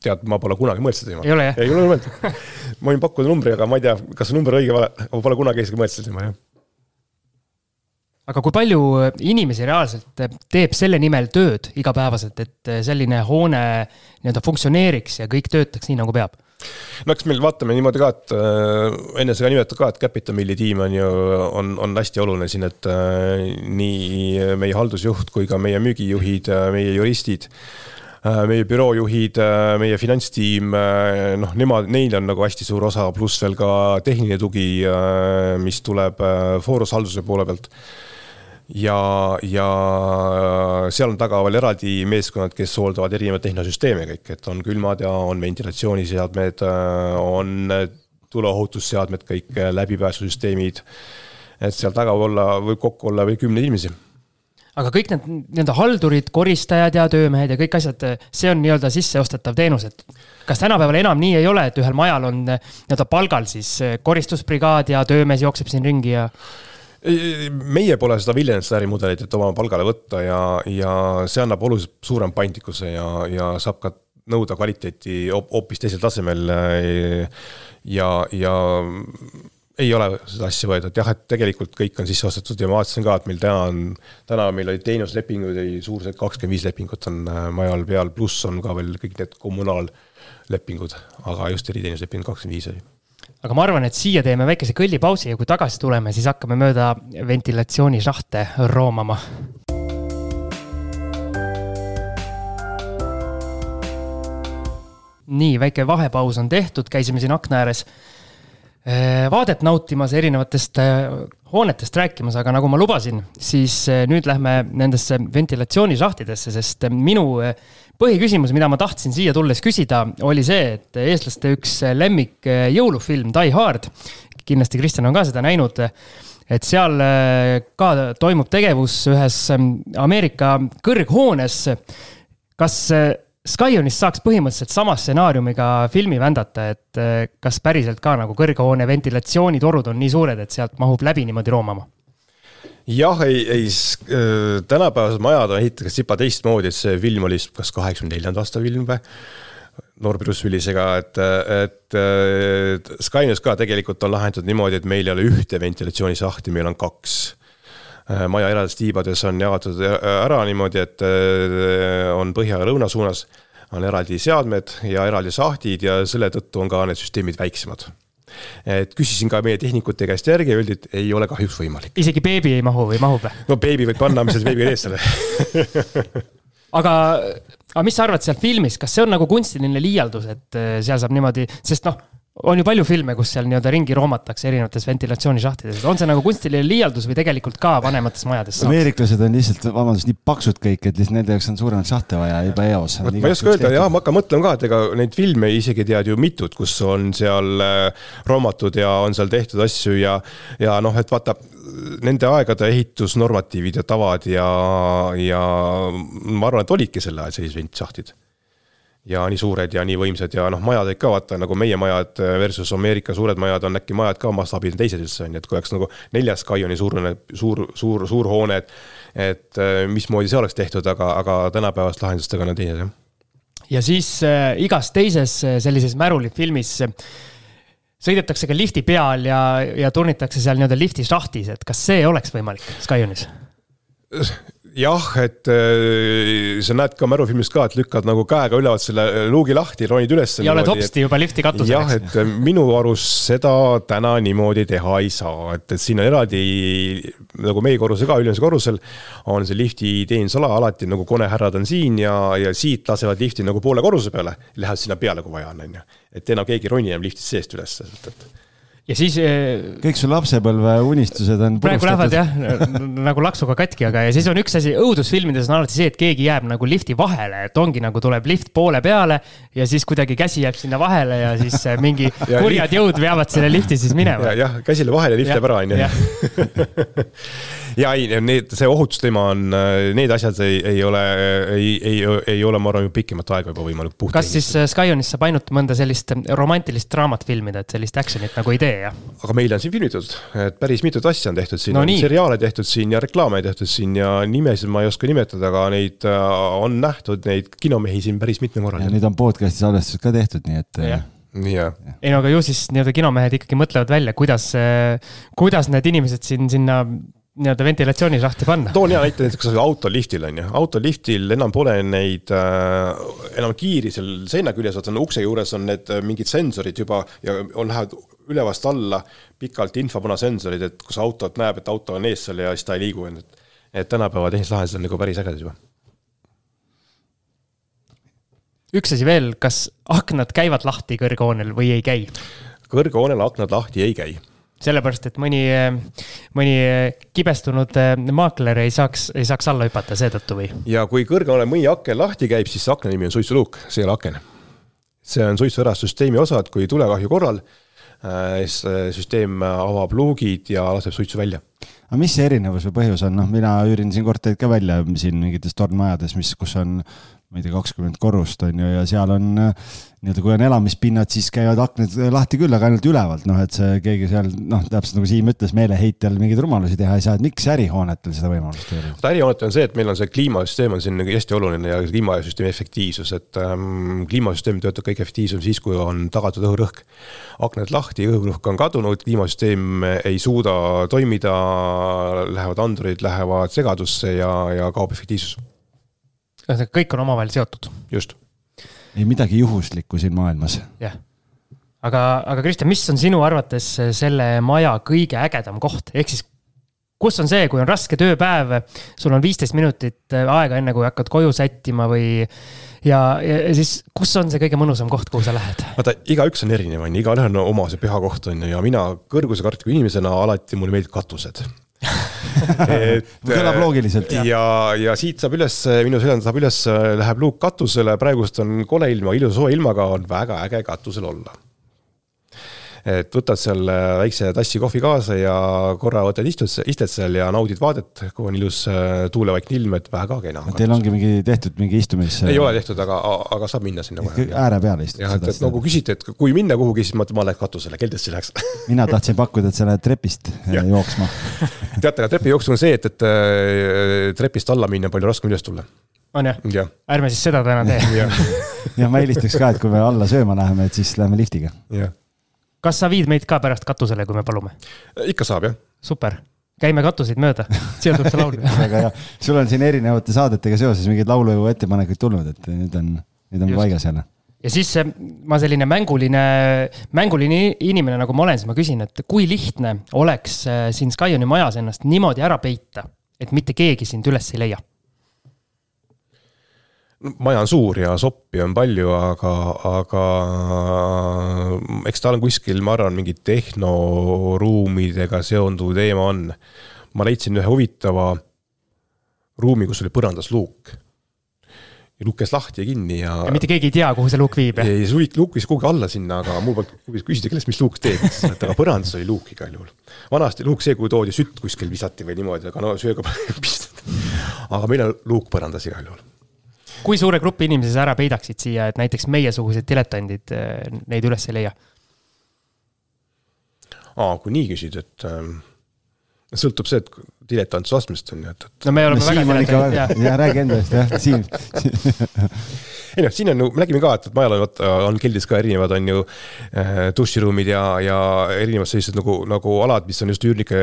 [SPEAKER 4] tead, ma pole kunagi mõelnud seda
[SPEAKER 2] teema. ei ole jah?
[SPEAKER 4] ei ole mõelnud ma võin pakkuda numbri, aga ma ei tea, kas see number õige või vale, ma pole kunagi isegi mõelnud seda teema, jah
[SPEAKER 2] aga kui palju inimesi reaalselt teeb selle nimel tööd igapäevaselt, et selline hoone nii-öelda funktsioneeriks ja kõik töötaks nii, nagu peab?
[SPEAKER 4] no eks meil vaatame niimoodi ka, et äh, enne sa ka nimetad ka, et Capital Milli tiim on ju, on, on hästi oluline siin, et äh, nii meie haldusjuht kui ka meie müügijuhid, meie juristid äh,, meie büroojuhid, äh, meie finantstiim, äh, noh, nemad, neil on nagu hästi suur osa, pluss veel ka tehniline tugi, mis tuleb Forus halduse poole pealt ja, ja seal on taga veel eraldi meeskonnad, kes hooldavad erinevaid tehnosüsteeme kõik, et on külmad ja on ventilatsiooniseadmed, on tuleohutusseadmed, kõik läbipääsusüsteemid. et seal taga võib olla, võib kokku olla veel kümneid inimesi
[SPEAKER 2] aga kõik need nii-öelda haldurid, koristajad ja töömehed ja kõik asjad, see on nii-öelda sisseostetav teenus, et kas tänapäeval enam nii ei ole, et ühel majal on nii-öelda palgal siis koristusbrigaad ja töömees jookseb siin ringi ja?
[SPEAKER 4] Meie pole seda Viljanisse ärimudelit, et oma palgale võtta ja, ja see annab oluliselt suurema paindlikkuse ja, ja saab ka nõuda kvaliteeti hoopis teisel tasemel. ja, ja ei ole seda asja võetud, jah, et tegelikult kõik on sisse ostetud ja ma vaatasin ka, et meil täna on, täna meil olid teenuslepinguid, oli suurusjärk kakskümmend viis lepingut on äh, majal peal, pluss on ka veel kõik need kommunaallepingud, aga just eriteenusleping kakskümmend viis oli
[SPEAKER 2] aga ma arvan, et siia teeme väikese kõllipausi ja kui tagasi tuleme, siis hakkame mööda ventilatsioonišahte roomama. nii, väike vahepaus on tehtud, käisime siin akna ääres äh, vaadet nautimas, erinevatest äh, hoonetest rääkimas, aga nagu ma lubasin, siis äh, nüüd lähme nendesse ventilatsioonišahtidesse, sest minu põhiküsimus, mida ma tahtsin siia tulles küsida, oli see, et eestlaste üks lemmik eh, jõulufilm Die Hard, kindlasti Kristjan on ka seda näinud, et seal eh, ka toimub tegevus ühes mm, Ameerika kõrghoones. kas eh, Skionist saaks põhimõtteliselt sama stsenaariumiga filmi vändata, et kas päriselt ka nagu kõrghoone ventilatsioonitorud on nii suured, et sealt mahub läbi niimoodi roomama?
[SPEAKER 4] Jah, ei, ei äh, tänapäevased majad on ehitatud sipa teistmoodi, et see film oli kas kaheksakümne neljanda aasta film või? noor Bruce Willisega, et, et, et Skynes ka tegelikult on lahendatud niimoodi, et meil ei ole ühte ventilatsioonisahti, meil on kaks äh, maja eraldatud tiibades on jagatud ära niimoodi, et äh, on põhja ja lõuna suunas on eraldi seadmed ja eraldi sahtid ja selle tõttu on ka need süsteemid väiksemad et küsisin ka meie tehnikute käest järgi ja öeldi, et ei ole kahjuks võimalik.
[SPEAKER 2] isegi beebi ei mahu või mahub?
[SPEAKER 4] no beebi võib panna, mis selle beebiga ees selle
[SPEAKER 2] aga, aga mis sa arvad sealt filmis, kas see on nagu kunstiline liialdus, et äh, seal saab niimoodi, sest noh on ju palju filme, kus seal nii-öelda ringi roomatakse erinevates ventilatsioonisahtides, on see nagu kunstiline liialdus või tegelikult ka vanemates majades?
[SPEAKER 3] ameeriklased on lihtsalt, vabandust, nii paksud kõik, et lihtsalt nende jaoks on suuremat sahte vaja juba eos.
[SPEAKER 4] ma ei oska öelda, jah, ma hakkan mõtlema ka, et ega neid filme isegi tead ju mitut, kus on seal äh, roomatud ja on seal tehtud asju ja, ja noh, et vaata nende aegade ehitusnormatiivid ja tavad ja, ja ma arvan, et olidki sel ajal sellised ventisahtid ja nii suured ja nii võimsad ja noh, majad ikka vaata nagu meie majad versus Ameerika suured majad on äkki majad ka mastaabid on teised üldse on ju, et kui oleks nagu neljas Skyoni suurune, suur, suur, suur hoone, et. et äh, mismoodi see oleks tehtud, aga, aga tänapäevaste lahendustega on teised jah.
[SPEAKER 2] ja siis äh, igas teises äh, sellises märulifilmis äh, sõidetakse ka lifti peal ja, ja turnitakse seal nii-öelda lifti šahtis, et kas see oleks võimalik Skyonis?
[SPEAKER 4] jah, et äh, sa näed ka märufilmis ka, et lükkad nagu käega ülevalt selle luugi lahti, ronid üles.
[SPEAKER 2] ja oled hopsti juba lifti katusel.
[SPEAKER 4] jah, et äh, minu arust seda täna niimoodi teha ei saa, et, et siin on eraldi nagu meie korrusel ka, ülemisel korrusel on see lifti teenindusala alati nagu konehärrad on siin ja, ja siit lasevad lifti nagu poole korruse peale, lähevad sinna peale, kui vaja on, on ju. et enam keegi ei roni enam liftist seest üles, et
[SPEAKER 2] ja siis. Eh,
[SPEAKER 3] kõik su lapsepõlve unistused on.
[SPEAKER 2] praegu lähevad jah nagu laksuga katki, aga ja siis on üks asi, õudusfilmides on alati see, et keegi jääb nagu lifti vahele, et ongi nagu tuleb lift poole peale. ja siis kuidagi käsi jääb sinna vahele ja siis eh, mingi kurjad jõud veavad selle lifti siis minema
[SPEAKER 4] ja,. jah, käsile vahele lift jääb ära, on ju. ja ei, need, see ohutusteema on, need asjad ei, ei ole, ei, ei, ei ole, ma arvan, pikemat aega juba võimalik
[SPEAKER 2] puhtalt. kas siis äh, Skyonis saab ainult mõnda sellist romantilist draamat filmida, et sellist action'it nagu ei tee, jah?
[SPEAKER 4] aga meil on siin filmitud, et päris mitut asja on tehtud siin no,, seriaale tehtud siin ja reklaame tehtud siin ja nimesid ma ei oska nimetada, aga neid äh, on nähtud, neid kinomehi siin päris mitmel korral.
[SPEAKER 3] ja nüüd on podcast'i salvestused ka tehtud, nii et.
[SPEAKER 4] jah yeah.
[SPEAKER 2] ei no aga ju siis nii-öelda kinomehed ikkagi mõtlevad välja, kuidas, kuidas need inimesed siin sinna nii-öelda ventilatsioonisahti panna.
[SPEAKER 4] toon hea näite näiteks autoliftil on ju, autoliftil enam pole neid äh,, enam kiiri seal seina küljes, vaata ukse juures on need äh, mingid sensorid juba ja on, lähevad ülevast alla pikalt infopunasensorid, et kus autot näeb, et auto on ees seal ja siis ta ei liigu, et. et tänapäeva tehnilised lahendused on nagu päris ägedad juba
[SPEAKER 2] üks asi veel, kas aknad käivad lahti kõrghoonel või ei käi?
[SPEAKER 4] kõrghoonel aknad lahti ei käi
[SPEAKER 2] sellepärast, et mõni, mõni kibestunud äh, maakler ei saaks, ei saaks alla hüpata seetõttu või?
[SPEAKER 4] ja kui kõrghoone mõni aken lahti käib, siis akna nimi on suitsuluuk, see ei ole aken. see on suitsuärastussüsteemi osa, et kui tulekahju korral siis süsteem avab luugid ja laseb suitsu välja
[SPEAKER 3] aga mis see erinevus või põhjus on, noh, mina üürin siin korterid ka välja siin mingites tornmajades, mis, kus on ma ei tea, kakskümmend korrust on ju, ja seal on nii-öelda, kui on elamispinnad, siis käivad aknad lahti küll, aga ainult ülevalt, noh, et see keegi seal noh, täpselt nagu Siim ütles, meeleheitel mingeid rumalusi teha ei saa, et miks ärihoonetel seda võimalust ei ole?
[SPEAKER 4] ärihoonetel on see, et meil on see kliimasüsteem on siin nagu hästi oluline ja kliimasüsteemi efektiivsus, et ähm, kliimasüsteem töötab kõige efektiivsem siis, kui on tagatud õhurõhk. aknad lahti, õhurõhk on kadunud, kliimasüsteem ei suuda toimida, lähevad andurid lähevad segadusse ja, ja kaob efektiivsus
[SPEAKER 2] ühesõnaga, kõik on omavahel seotud.
[SPEAKER 4] just.
[SPEAKER 3] ei midagi juhuslikku siin maailmas.
[SPEAKER 2] jah. aga, aga Kristjan, mis on sinu arvates selle maja kõige ägedam koht, ehk siis kus on see, kui on raske tööpäev, sul on viisteist minutit aega, enne kui hakkad koju sättima või ja, ja siis, kus on see kõige mõnusam koht, kuhu sa lähed?
[SPEAKER 4] vaata, igaüks on erinev, on ju, igalühel on oma see püha koht, on ju, ja mina kõrgusekartliku inimesena alati mulle meeldib katused
[SPEAKER 3] kõlab loogiliselt.
[SPEAKER 4] ja, ja siit saab üles, minu seljas saab üles, läheb luuk katusele, praegust on kole ilm, aga ilusa sooja ilmaga on väga äge katusel olla et võtad seal väikse tassi kohvi kaasa ja korra võtad, istud, istud seal ja naudid vaadet, kui on ilus äh, tuulevaikne ilm, et väga kena.
[SPEAKER 3] Teil ongi mingi tehtud mingi istumis?
[SPEAKER 4] ei ole tehtud, aga, aga saab minna sinna
[SPEAKER 3] kohe. ääre peale istud?
[SPEAKER 4] jah, et, et nagu küsiti, et kui minna kuhugi, siis ma, ma lähen katusele, keldrisse läheks
[SPEAKER 3] mina tahtsin pakkuda, et sa lähed trepist äh, ja. jooksma
[SPEAKER 4] teate, aga trepijooksul on see, et, et äh, trepist alla minna on palju raskem üles tulla
[SPEAKER 2] on jah ja.? ärme siis seda täna tee
[SPEAKER 3] jah, ma eelistaks ka, et kui me alla sööma läheme, et siis läheme liftiga.
[SPEAKER 4] jah
[SPEAKER 2] kas sa viid meid ka pärast katusele, kui me palume?
[SPEAKER 4] ikka saab, jah.
[SPEAKER 2] super, käime katuseid mööda, siia tuleb see laul.
[SPEAKER 3] Väga hea, sul on siin erinevate saadetega seoses mingeid laulu ettepanekuid tulnud, et nüüd on, nüüd on paigas jälle.
[SPEAKER 2] Ja siis ma selline mänguline, mänguline inimene, nagu ma olen, siis ma küsin, et kui lihtne oleks äh, siin Skyoni majas ennast niimoodi ära peita, et mitte keegi sind üles ei leia
[SPEAKER 4] maja on suur ja soppi on palju, aga, aga eks ta on kuskil, ma arvan, mingi tehnoruumidega seonduv teema on. ma leidsin ühe huvitava ruumi, kus oli põrandas luuk. ja luuk käis lahti ja kinni ja.
[SPEAKER 2] ja mitte keegi ei tea, kuhu see luuk viib?
[SPEAKER 4] ei, see luuk viis kuhugi alla sinna, aga mul polnud küsida, kellest, mis luuk teeb, et aga põrandas oli luuk igal juhul. vanasti luuk see, kuhu toodi sütt kuskil visati või niimoodi, aga no sööga pistad. aga meil on luuk põrandas igal juhul
[SPEAKER 2] kui suure grupi inimesi sa ära peidaksid siia, et näiteks meiesugused diletandid äh, neid üles ei leia?
[SPEAKER 4] aa, kui nii küsid, et ähm, sõltub see, et diletantsuse astmest on ju, et, et.
[SPEAKER 2] no me oleme
[SPEAKER 3] no, väga diletandid, jah. räägi enda eest, jah, Siim
[SPEAKER 4] ei noh, siin on ju, me nägime ka, et majal on, vaata, on keldris ka erinevad, on ju äh, duširuumid ja, ja erinevad sellised nagu, nagu alad, mis on just üürnike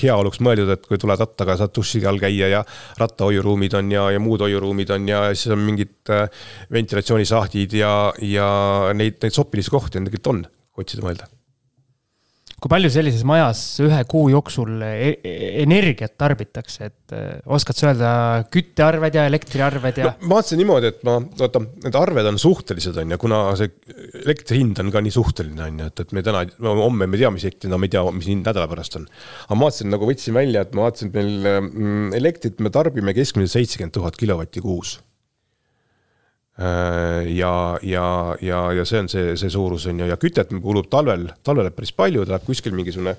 [SPEAKER 4] heaoluks mõeldud, et kui tuled rattaga, saad duši all käia ja rattahoiuruumid on ja, ja muud hoiuruumid on ja siis on mingid äh, ventilatsioonisahtid ja, ja neid, neid sopilisi kohti on tegelikult on, kui otsida mõelda
[SPEAKER 2] kui palju sellises majas ühe kuu jooksul e e energiat tarbitakse, et äh, oskad sa öelda küttearved ja elektriarved ja
[SPEAKER 4] no,? ma vaatasin niimoodi, et ma, vaata, need arved on suhtelised, on ju, kuna see elektri hind on ka nii suhteline, on ju, et, et me täna, homme me ei tea, mis elektri hind on, me ei tea, mis hind nädala pärast on. aga ma vaatasin, nagu võtsin välja, et ma vaatasin, et meil mm, elektrit me tarbime keskmiselt seitsekümmend tuhat kilovatti kuus ja, ja, ja, ja see on see, see suurus on ju ja kütet kulub talvel, talvel päris palju, tuleb kuskil mingisugune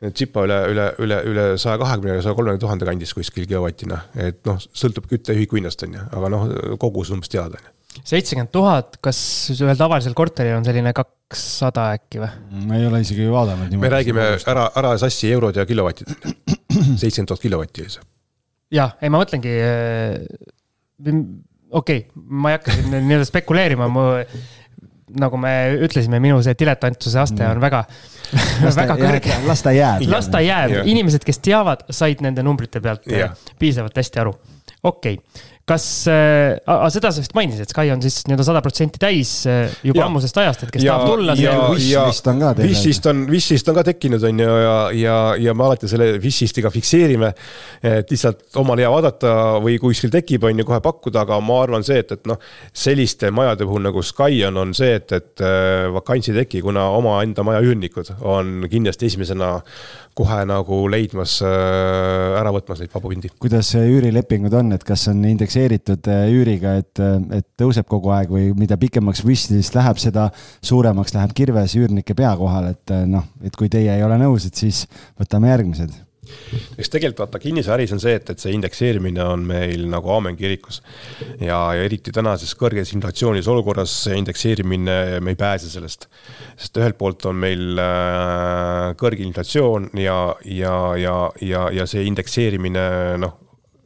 [SPEAKER 4] Tsipa üle, üle, üle, üle saja kahekümne ja saja kolmekümne tuhande kandis kuskil kilovatina, et noh, sõltub kütteühiku hinnast on ju, aga noh, kogus umbes teada on ju.
[SPEAKER 2] seitsekümmend tuhat, kas ühel tavalisel korteril on selline kakssada äkki või?
[SPEAKER 3] ma ei ole isegi vaadanud.
[SPEAKER 4] me räägime ära, ära sassi eurod ja kilovatid, seitsekümmend tuhat kilovatti oli see.
[SPEAKER 2] jah, ei ma mõtlengi, okei okay,, ma ei hakka siin nii-öelda spekuleerima, mu nagu me ütlesime, minu see diletantsuse aste on väga, väga kõrge.
[SPEAKER 3] las ta jääb.
[SPEAKER 2] las ta jääb, inimesed, kes teavad, said nende numbrite pealt yeah. piisavalt hästi aru. okei okay kas äh,, seda sa vist mainisid, et Sky on siis nii-öelda sada protsenti täis äh, juba ja. ammusest ajast, et kes ja, tahab tulla.
[SPEAKER 4] ja, ja Wishlist on ka teil. Wishlist on, Wishlist on ka tekkinud, on ju, ja, ja, ja me alati selle Wishlistiga fikseerime. et lihtsalt omal hea vaadata või kuskil tekib, on ju, kohe pakkuda, aga ma arvan see, et, et noh, selliste majade puhul nagu Sky on, on see, et, et äh, vakantsi ei teki, kuna omaenda maja üürnikud on kindlasti esimesena kohe nagu leidmas, äh, ära võtmas neid vabu pindi.
[SPEAKER 3] kuidas üürilepingud on, et kas on indekseeritud äh, üüriga, et, äh, et tõuseb kogu aeg või mida pikemaks wishlist läheb, seda suuremaks läheb kirves üürnike pea kohal, et noh, et kui teie ei ole nõus, et siis võtame järgmised
[SPEAKER 4] eks tegelikult vaata kinnisäris on see, et, et see indekseerimine on meil nagu aamen kirikus. ja, ja eriti tänases kõrges inflatsioonis olukorras see indekseerimine, me ei pääse sellest. sest ühelt poolt on meil äh, kõrge inflatsioon ja, ja, ja, ja, ja see indekseerimine noh,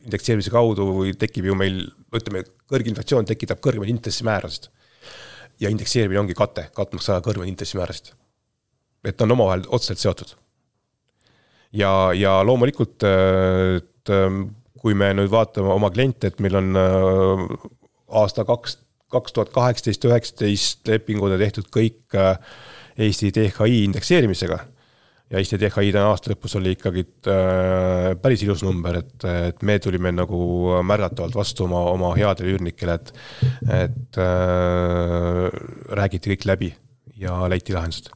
[SPEAKER 4] indekseerimise kaudu tekib ju meil, ütleme, kõrge inflatsioon tekitab kõrgemaid intressimäärasid. ja indekseerimine ongi kate, katmaks ära kõrgemaid intressimäärasid. et on omavahel otseselt seotud ja, ja loomulikult, et ähm, kui me nüüd vaatame oma kliente, et meil on äh, aasta kaks, kaks tuhat kaheksateist, üheksateist lepingud on tehtud kõik äh, Eesti DHI indekseerimisega ja Eesti DHI täna aasta lõpus oli ikkagi äh, päris ilus number, et, et me tulime nagu märgatavalt vastu oma, oma headele üürnikele, et, et äh, räägiti kõik läbi ja leiti lahendused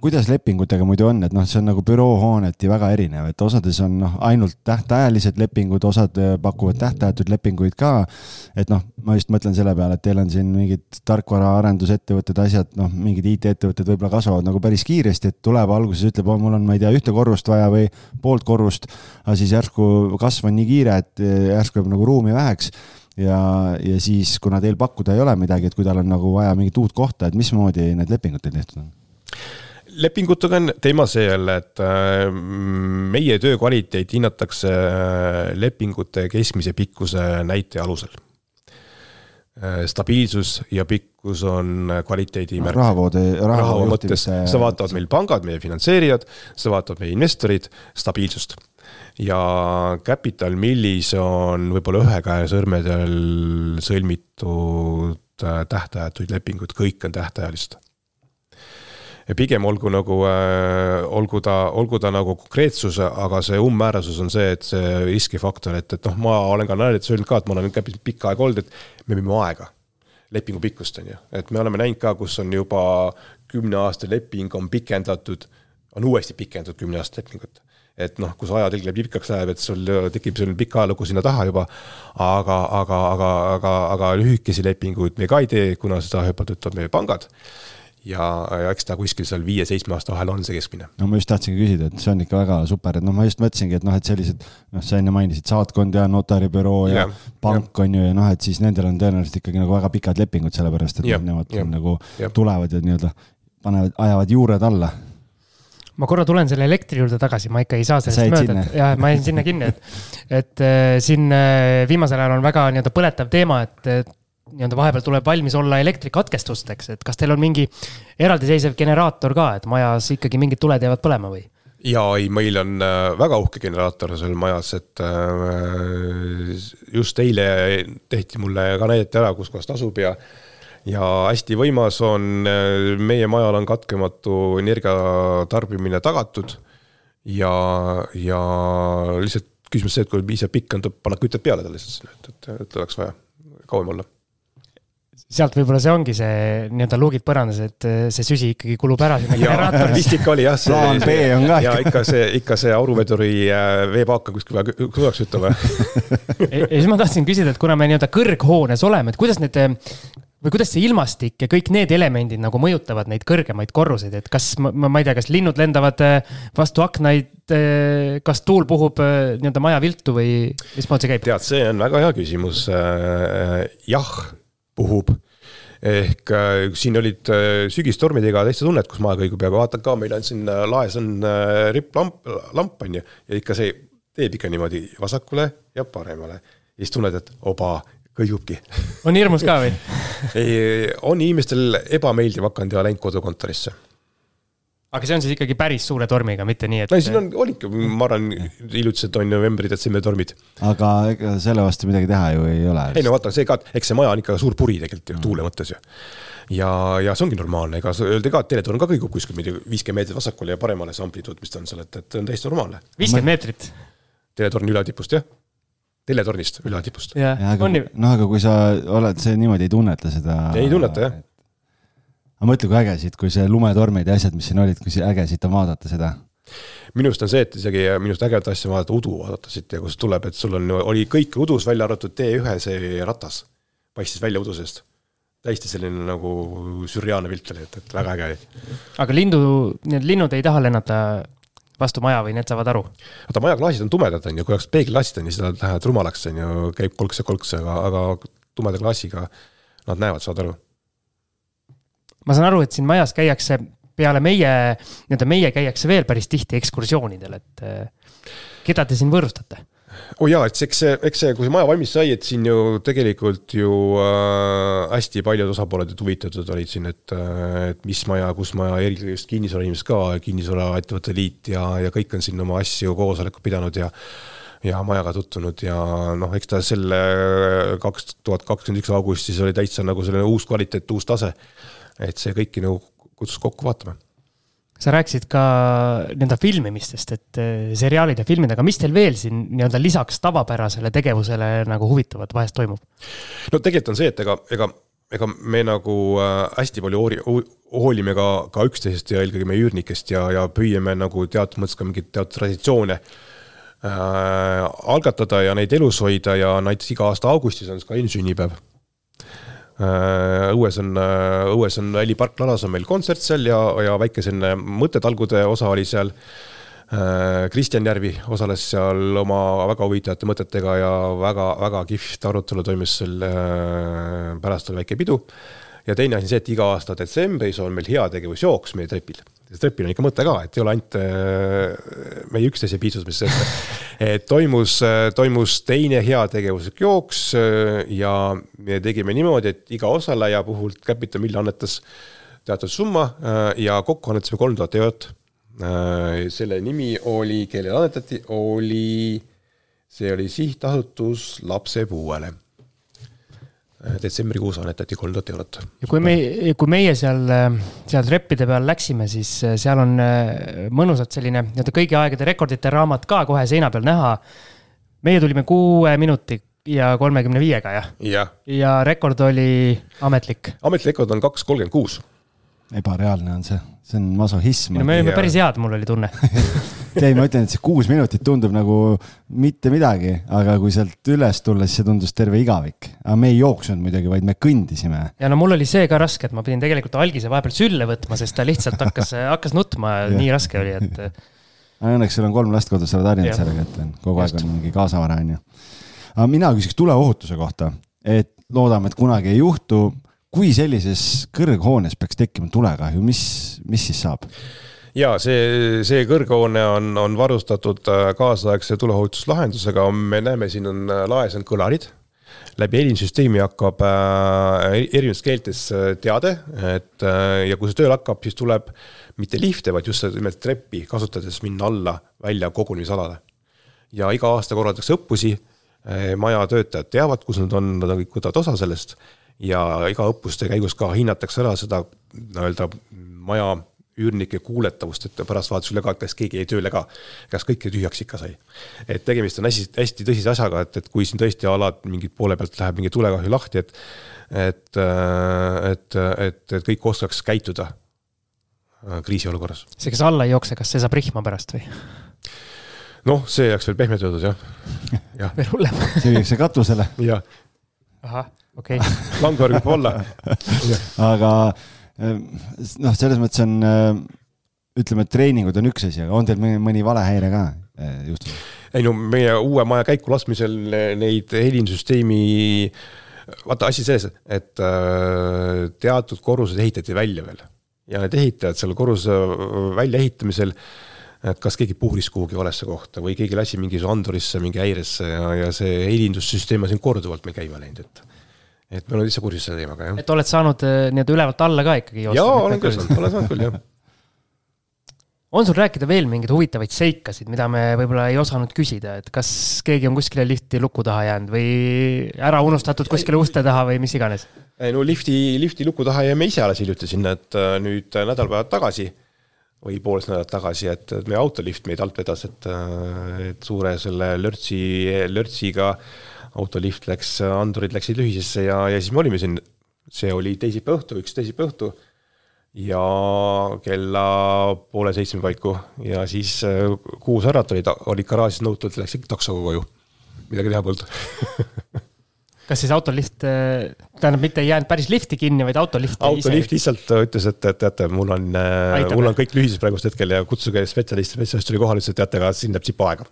[SPEAKER 3] kuidas lepingutega muidu on, et noh, see on nagu büroohooneti väga erinev, et osades on noh, ainult tähtajalised lepingud, osad äh, pakuvad tähtajatuid lepinguid ka. et noh, ma just mõtlen selle peale, et teil on siin mingid tarkvaraarendusettevõtted, asjad, noh, mingid IT-ettevõtted võib-olla kasvavad nagu päris kiiresti, et tuleb alguses ütleb, mul on, ma ei tea, ühte korrust vaja või poolt korrust. aga siis järsku kasv on nii kiire, et äh, järsku jääb nagu ruumi väheks ja, ja siis, kuna teil pakkuda ei ole midagi, et kui tal on nagu vaja mingit uut kohta, et mismoodi need lepingud teil tehtud on?
[SPEAKER 4] Lepingutega on teema see jälle, et äh, meie töö kvaliteeti hinnatakse äh, lepingute keskmise pikkuse näite alusel. Äh, stabiilsus ja pikkus on kvaliteedi märk.
[SPEAKER 3] rahavoode,
[SPEAKER 4] rahavoode mõttes, seda vaatavad meil pangad, meie finantseerijad, seda vaatavad meie investorid, stabiilsust. ja Capital Millis on võib-olla ühe käe sõrmedel sõlmitud tähtajatuid lepinguid, kõik on tähtajalised ja pigem olgu nagu äh,, olgu ta, olgu ta nagu konkreetsus, aga see umbmäärasus on see, et see riskifaktor, et, et noh, ma olen ka naljates öelnud ka, et ma olen pikka aega olnud, et me müüme aega. lepingu pikkust on ju, et me oleme näinud ka, kus on juba kümne aasta leping on pikendatud, on uuesti pikendatud kümne aasta lepingut et noh, kus ajatelg läheb pikaks läheb, et sul tekib selline pikk ajalugu sinna taha juba. aga, aga, aga, aga, aga lühikesi lepinguid me ka ei tee, kuna seda ütlevad meie pangad ja, ja eks ta kuskil seal viie-seitsme aasta vahel on see keskmine.
[SPEAKER 3] no ma just tahtsingi küsida, et see on ikka väga super, et noh, ma just mõtlesingi, et noh, et sellised noh, sa enne mainisid saatkond ja notaribüroo ja, ja pank on ju ja noh, et siis nendel on tõenäoliselt ikkagi nagu väga pikad lepingud, sellepärast et ja, nemad ja, nagu ja. tulevad ja nii-öelda panevad, ajavad juured alla
[SPEAKER 2] ma korra tulen selle elektri juurde tagasi, ma ikka ei saa sellest mööda, et jah, ma jäin sinna kinni, et, et äh, siin äh, viimasel ajal on väga nii-öelda põletav teema, et, et nii-öelda vahepeal tuleb valmis olla elektrikatkestusteks, et kas teil on mingi eraldiseisev generaator ka, et majas ikkagi mingid tuled jäävad põlema või?
[SPEAKER 4] ja ei, meil on äh, väga uhke generaator seal majas, et äh, just eile tehti mulle ka näidati ära, kus kohas ta asub ja ja hästi võimas on, äh, meie majal on katkematu energiatarbimine tagatud ja, ja lihtsalt küsimus see, et kui piisavalt pikk on, tuleb panna kütet peale talle lihtsalt, et, et, et oleks vaja kauem olla
[SPEAKER 2] sealt võib-olla see ongi see nii-öelda luugid põrandas, et äh, see süsi ikkagi kulub ära sinna generaatorisse.
[SPEAKER 4] vist ikka oli jah.
[SPEAKER 3] plaan B on ka.
[SPEAKER 4] ja ikka see, ikka see auruveduri äh, veepaak on kuskil vaja kõvaks ütlema
[SPEAKER 2] ja siis ma tahtsin küsida, et kuna me nii-öelda kõrghoones oleme, et kuidas need äh, või kuidas see ilmastik ja kõik need elemendid nagu mõjutavad neid kõrgemaid korruseid, et kas ma, ma ei tea, kas linnud lendavad vastu aknaid, kas tuul puhub nii-öelda maja viltu või mismoodi see käib?
[SPEAKER 4] tead, see on väga hea küsimus. jah, puhub ehk äh, siin olid äh, sügistormidega täitsa tunned, kus maja kõigub ja vaatad ka, meil on siin äh, laes on ripplamp, lamp on ju. ja ikka see teeb ikka niimoodi vasakule ja paremale. ja siis tunned, et oba, kõigubki.
[SPEAKER 2] on hirmus ka või
[SPEAKER 4] ei, on inimestel ebameeldiv hakanud ja läinud kodukontorisse
[SPEAKER 2] aga see on siis ikkagi päris suure tormiga, mitte nii, et.
[SPEAKER 4] no siin on, olidki, ma arvan, hiljutised on novembri-detsembri tormid.
[SPEAKER 3] aga ega selle vastu midagi teha ju ei ole.
[SPEAKER 4] ei no vaata, see ka, eks see maja on ikka suur puri tegelikult ju mm. tuule mõttes ju. ja, ja see ongi normaalne, ega öeldi ka, et teletorn ka kõigub kuskil mingi viiskümmend meetrit vasakule ja paremale see amplituud, mis ta on seal, et, et see on täiesti normaalne.
[SPEAKER 2] viiskümmend meetrit?
[SPEAKER 4] teletorn ülatipust jah teletornist ülatipust.
[SPEAKER 3] noh, aga kui sa oled, see niimoodi ei tunneta seda.
[SPEAKER 4] ei tunneta jah
[SPEAKER 3] aga mõtle, kui äge siit, kui see lumetormid ja asjad, mis siin olid, kui äge siit on vaadata seda.
[SPEAKER 4] minu arust on see, et isegi minu arust ägedat asja vaadata, udu vaadata siit ja kust tuleb, et sul on, oli kõik udus välja arvatud T1 see ratas, paistis välja udu seest täiesti selline nagu sürreaalne pilt oli, et, et väga äge oli.
[SPEAKER 2] aga lindu, need linnud ei taha lennata vastu maja või need saavad aru?
[SPEAKER 4] vaata, maja klaasid on tumedad, on ju, kui oleks peeglilaasid on ju, siis nad lähevad rumalaks, on ju, käib kolks ja kolks, aga, aga tumeda klaasiga nad näevad, saavad aru
[SPEAKER 2] ma saan aru, et siin majas käiakse peale meie, nii-öelda meie käiakse veel päris tihti ekskursioonidel, et eh, keda te siin võõrustate?
[SPEAKER 4] oo oh jaa, et eks see, eks see, kui see maja valmis sai, et siin ju tegelikult ju äh, hästi paljud osapooled huvitatud olid siin, et, äh, et mis maja, kus maja, eelkõige just kinnisvarainimesed ka, kinnisvaraettevõtete liit ja, ja kõik on siin oma asju, koosolekut pidanud ja ja majaga tutvunud ja noh, eks ta selle kaks tuhat kakskümmend üks augustis oli täitsa nagu selline uus kvaliteet, uus tase et see kõiki nagu kutsus kokku vaatama
[SPEAKER 2] sa rääkisid ka nii-öelda filmimistest, et eh, seriaalid ja filmid, aga mis teil veel siin nii-öelda lisaks tavapärasele tegevusele nagu huvitavat vahest toimub?
[SPEAKER 4] no tegelikult on see, et ega, ega, ega me nagu äh, hästi palju hooli, hoolime ka, ka üksteisest ja eelkõige meie üürnikest ja, ja püüame nagu teatud mõttes ka mingeid teatud traditsioone äh, algatada ja neid elus hoida ja näiteks iga aasta augustis on Skyline sünnipäev õues on, äh, õues on Väli parklalas on meil kontsert seal ja, ja väike selline mõttetalgude osa oli seal. Äh, Kristjan Järvi osales seal oma väga huvitavate mõtetega ja väga-väga kihvt arutelu toimus seal pärast oli väike pidu. Ja teine asi on see, et iga aasta detsembris on meil heategevusjooks meie trepil trepil on ikka mõte ka, et ei ole ainult äh, meie üksteise piitsus, et toimus, äh, toimus teine heategevuslik jooks äh, ja me tegime niimoodi, et iga osaleja puhul Capital Mill annetas teatud summa ja kokku annetasime kolm tuhat eurot. selle nimi oli, kellele annetati, oli, see oli sihtasutus lapsepuuele Äh, detsembrikuus annetati kolm tuhat eurot.
[SPEAKER 2] ja kui me, kui meie seal, seal treppide peal läksime, siis äh, seal on äh, mõnusalt selline nii-öelda kõigi aegade rekordite raamat ka kohe seina peal näha. meie tulime kuue minuti ja kolmekümne viiega, jah?
[SPEAKER 4] ja,
[SPEAKER 2] ja rekord oli ametlik?
[SPEAKER 4] ametlik rekord on kaks kolmkümmend kuus
[SPEAKER 3] ebareaalne on see, see on masohhism.
[SPEAKER 2] no me olime päris head, mul oli tunne
[SPEAKER 3] ei, ma ütlen, et see kuus minutit tundub nagu mitte midagi, aga kui sealt üles tulla, siis see tundus terve igavik. aga me ei jooksnud muidugi, vaid me kõndisime.
[SPEAKER 2] ja no mul oli see ka raske, et ma pidin tegelikult algise vahepeal sülle võtma, sest ta lihtsalt hakkas hakkas nutma ja nii raske oli, et.
[SPEAKER 3] aga õnneks sul on kolm last kodus, sa oled harjunud sellega, et kogu aeg on mingi kaasavara, on ju. aga mina küsiks tuleohutuse kohta, et loodame, et kunagi ei juhtu kui sellises kõrghoones peaks tekkima tulekahju, mis, mis siis saab?
[SPEAKER 4] ja see, see kõrghoone on, on varustatud äh, kaasaegse tuleohutuslahendusega, me näeme, siin on äh, laes on kõlarid. läbi helinsüsteemi hakkab äh, erinevates keeltes teade, et ja kui see tööle hakkab, siis tuleb mitte lifte, vaid just nimelt treppi kasutades minna alla välja kogunemisalale. ja iga aasta korraldatakse õppusi maja töötajad teavad, kus nad on, nad kõik võtavad osa sellest ja iga õppuste käigus ka hinnatakse ära seda nii-öelda maja üürnike kuuletavust, et pärast vaadatakse üle ka, et kas keegi jäi tööle ka, kas kõik tühjaks ikka sai. et tegemist on hästi, hästi tõsise asjaga, et, et kui siin tõesti alad mingit poole pealt läheb mingi tulekahju lahti, et et, et, et, et kõik oskaks käituda äh, kriisiolukorras.
[SPEAKER 2] see, kes alla ei jookse, kas see saab rihma pärast või?
[SPEAKER 4] noh, see jääks veel pehmelt öeldud jah,
[SPEAKER 2] jah. veel hullem
[SPEAKER 3] see viiakse katusele.
[SPEAKER 4] jah.
[SPEAKER 2] ahah okei okay.
[SPEAKER 4] langvõrk võib olla
[SPEAKER 3] aga noh, selles mõttes on, ütleme, et treeningud on üks asi, aga on teil mõni, mõni valehäire ka juhtunud?
[SPEAKER 4] ei no meie uue maja käiku laskmisel neid helinsüsteemi, vaata asi selles, et äh, teatud korrused ehitati välja veel ja need ehitajad seal korruse väljaehitamisel et kas keegi puhuris kuhugi valesse kohta või keegi lasi mingisuguse andurisse mingi häiresse ja, ja see helindussüsteem on siin korduvalt meil käima läinud, et et me oleme üldse kursis selle teemaga, jah.
[SPEAKER 2] et oled saanud äh, nii-öelda ülevalt alla ka ikkagi
[SPEAKER 4] jaa, olen küll saanud, olen saanud küll, jah
[SPEAKER 2] on sul rääkida veel mingeid huvitavaid seikasid, mida me võib-olla ei osanud küsida, et kas keegi on kuskile lifti luku taha jäänud või ära unustatud kuskile uste taha või mis iganes?
[SPEAKER 4] ei no lifti, lifti luku taha jäime ise alles hiljuti sinna, et äh, nüüd äh, nädalpäevad tagasi või poolteist nädalat tagasi, et meie autolift meid alt vedas, et, äh, et suure selle lörtsi, lörtsiga autolift läks, andurid läksid lühisesse ja, ja siis me olime siin, see oli teisipäeva õhtu, üks teisipäeva õhtu. Ja kella poole seitsme paiku. Ja siis äh, kuus härrat olid, olid garaažis nõutud, läksid taksoga koju. midagi teha polnud
[SPEAKER 2] kas siis autolift, äh, tähendab, mitte ei jäänud päris lifti kinni, vaid autolift?
[SPEAKER 4] autolift lihtsalt ütles, et teate, mul on, äh, mul on kõik lühises praegusel hetkel ja kutsuge spetsialist, spetsialist tuli kohale, ütles, et teate, aga siin läheb tsipa aega.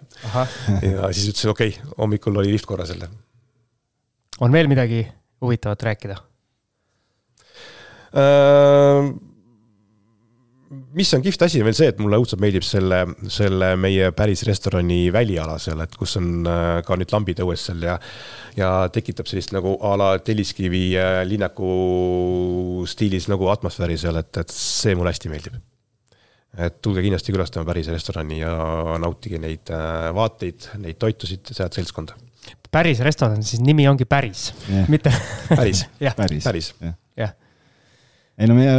[SPEAKER 4] ja siis ütlesin, okei okay,, hommikul oli lift korras jälle.
[SPEAKER 2] on veel midagi huvitavat rääkida?
[SPEAKER 4] Mis on kihvt asi, on veel see, et mulle õudselt meeldib selle, selle meie päris restorani väliala seal, et kus on äh, ka nüüd lambid õues seal ja ja tekitab sellist nagu a la Telliskivi äh, linnaku stiilis nagu atmosfääri seal, et, et see mulle hästi meeldib. et tulge kindlasti külastama päris restorani ja nautige neid äh, vaateid, neid toitusid, head seltskonda.
[SPEAKER 2] päris restoran, siis nimi ongi päris yeah., mitte
[SPEAKER 4] päris päris,
[SPEAKER 3] päris., jah ei no meie,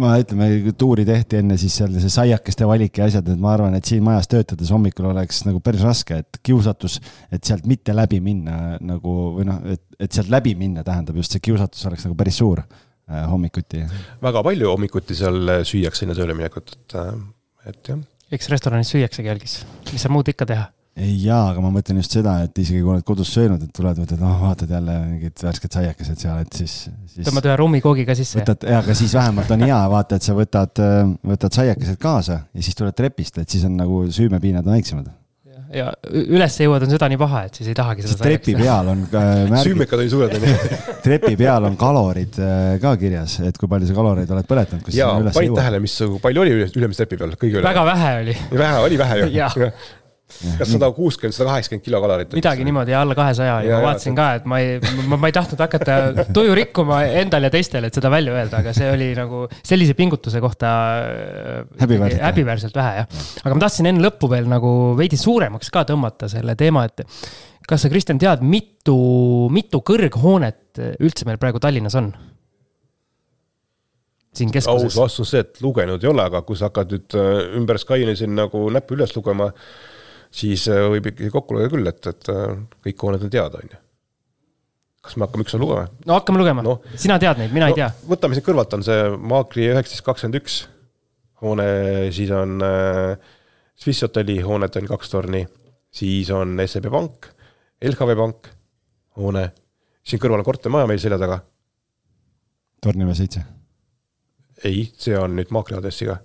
[SPEAKER 3] ma ütlen, me tuuri tehti enne siis seal see saiakeste valik ja asjad, et ma arvan, et siin majas töötades hommikul oleks nagu päris raske, et kiusatus, et sealt mitte läbi minna nagu või noh, et, et sealt läbi minna tähendab just see kiusatus oleks nagu päris suur äh, hommikuti.
[SPEAKER 4] väga palju hommikuti seal süüakse enne tööle minekut, et, äh, et jah.
[SPEAKER 2] eks restoranis süüaksegi jälgis, mis seal muud ikka teha
[SPEAKER 3] jaa, aga ma mõtlen just seda, et isegi kui oled kodus söönud, et tuled, võtad, noh, vaatad jälle mingid värsked saiakesed seal, et siis, siis.
[SPEAKER 2] tõmbad ühe rummikoogi ka sisse.
[SPEAKER 3] võtad, jaa, aga siis vähemalt on hea, vaata, et sa võtad, võtad saiakesed kaasa ja siis tuled trepist, et siis on nagu süümepiinad on väiksemad
[SPEAKER 2] ja üles jõuad, on süda nii paha, et siis ei tahagi seda.
[SPEAKER 3] trepi peal on
[SPEAKER 4] märgid. süümekad olid suured, onju.
[SPEAKER 3] trepi peal on kalorid äh, ka kirjas, et kui palju sa kaloreid oled põletanud.
[SPEAKER 4] jaa, panid tähele, mis, palju oli ülemise trepi peal, kõige üle?
[SPEAKER 2] väga vähe oli.
[SPEAKER 4] vähe, oli vähe ju kas sada kuuskümmend, sada kaheksakümmend kilokalorit?
[SPEAKER 2] midagi niimoodi, alla kahesaja ja, ma vaatasin ka, et ma ei, ma, ma ei tahtnud hakata tuju rikkuma endal ja teistel, et seda välja öelda, aga see oli nagu sellise pingutuse kohta
[SPEAKER 3] häbiväärselt,
[SPEAKER 2] häbiväärselt vähe, jah. aga ma tahtsin enne lõppu veel nagu veidi suuremaks ka tõmmata selle teema, et kas sa, Kristjan, tead, mitu, mitu kõrghoonet üldse meil praegu Tallinnas on? siin keskuses.
[SPEAKER 4] aus vastus see, et lugenud ei ole, aga kui sa hakkad nüüd äh, ümber Skyli siin nagu näppu üles lugema, siis äh, võib ikkagi kokku lugeda küll, et, et äh, kõik hooned on teada, on ju. kas me hakkame ükshaaval lugema?
[SPEAKER 2] no hakkame lugema no,, sina tead neid, mina no, ei tea.
[SPEAKER 4] võtame siin kõrvalt on see Maakri üheksateist kakskümmend üks hoone, siis on äh, Swiss Hotelli hooned on kaks torni, siis on SEB Pank, LHV Pank hoone, siin kõrval on kortermaja meil selja taga.
[SPEAKER 3] Tornimäe seitse?
[SPEAKER 4] ei, see on nüüd Maakri aadressiga.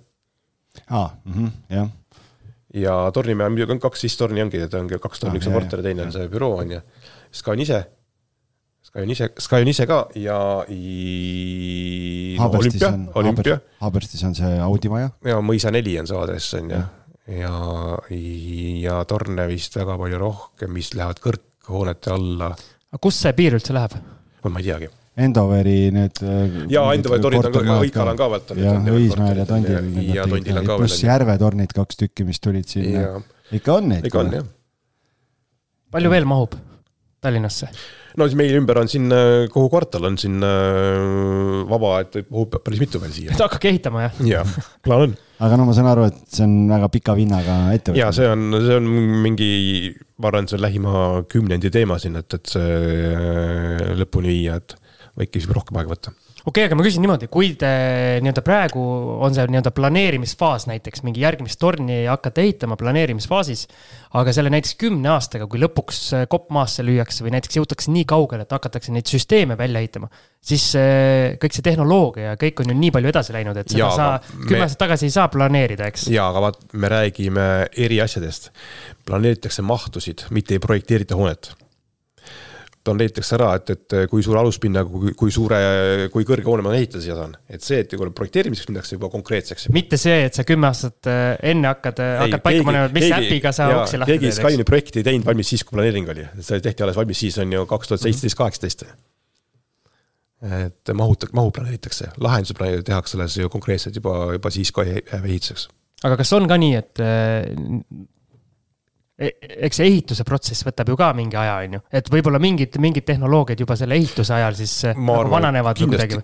[SPEAKER 3] aa, mhm, jah
[SPEAKER 4] ja Tornimäe muidugi on kaks, siis torni ongi, et ongi kaks torni, üks on korter ja teine on see büroo on ju. Sky on ise, Sky on ise, Sky on ise ka ja i...
[SPEAKER 3] no, olümpia, olümpia. Haaberstis on see Audi maja.
[SPEAKER 4] ja Mõisa neli on see aadress on ju. ja, ja, ja torne vist väga palju rohkem, mis lähevad kõrghoonete alla.
[SPEAKER 2] aga kus see piir üldse läheb?
[SPEAKER 4] ma ei teagi
[SPEAKER 3] Endoveri need.
[SPEAKER 4] Äh, ja Endoveri tornid on ka, Õikal on ka veel.
[SPEAKER 3] ja Õismäel ja Tondil. ja Tondil on ka veel. pluss Järve tornid, kaks tükki, mis tulid sinna. ikka on neid.
[SPEAKER 4] ikka on jah.
[SPEAKER 2] palju veel mahub Tallinnasse?
[SPEAKER 4] no siis meil ümber on siin, äh, kogu kvartal on siin äh, vaba, et mahub päris mitu veel siia.
[SPEAKER 2] et hakake ehitama, jah?
[SPEAKER 4] jah, plaan on.
[SPEAKER 3] aga no ma saan aru, et see on väga pika vinnaga ettevõte.
[SPEAKER 4] ja see on, see on mingi, ma arvan, see on lähima kümnendi teema siin, et, et see lõpuni viia, et väike siis rohkem aega võtta.
[SPEAKER 2] okei okay,, aga ma küsin niimoodi, kui te nii-öelda praegu on see nii-öelda planeerimisfaas näiteks mingi järgmist torni hakata ehitama planeerimisfaasis. aga selle näiteks kümne aastaga, kui lõpuks kopp maasse lüüakse või näiteks jõutakse nii kaugele, et hakatakse neid süsteeme välja ehitama. siis kõik see tehnoloogia ja kõik on ju nii palju edasi läinud, et seda sa kümme aastat tagasi ei saa planeerida, eks.
[SPEAKER 4] ja, aga vaat me räägime eri asjadest. planeeritakse mahtusid, mitte ei projekteerita hoonet planeeritakse ära, et, et kui suure aluspinnaga, kui, kui suure, kui kõrge hoone ma ehitada siia saan. et see, et kui projekteerimiseks minnakse juba konkreetseks.
[SPEAKER 2] mitte see, et sa kümme aastat äh, enne hakkad, äh, hakkad paika panema, mis keegi, äpiga sa uksi lahti
[SPEAKER 4] teed. keegi Skype'i projekti ei teinud valmis siis, kui planeering oli. see tehti alles valmis siis on ju kaks tuhat seitseteist, kaheksateist. et mahut-, mahu planeeritakse, lahendused tehakse alles ju konkreetselt juba, juba siis, jääb ehituseks.
[SPEAKER 2] aga kas on ka nii, et äh, eks see ehituse protsess võtab ju ka mingi aja, on ju, et võib-olla mingid, mingid tehnoloogiad juba selle ehituse ajal siis ma nagu arvan, vananevad või
[SPEAKER 4] kuidagi.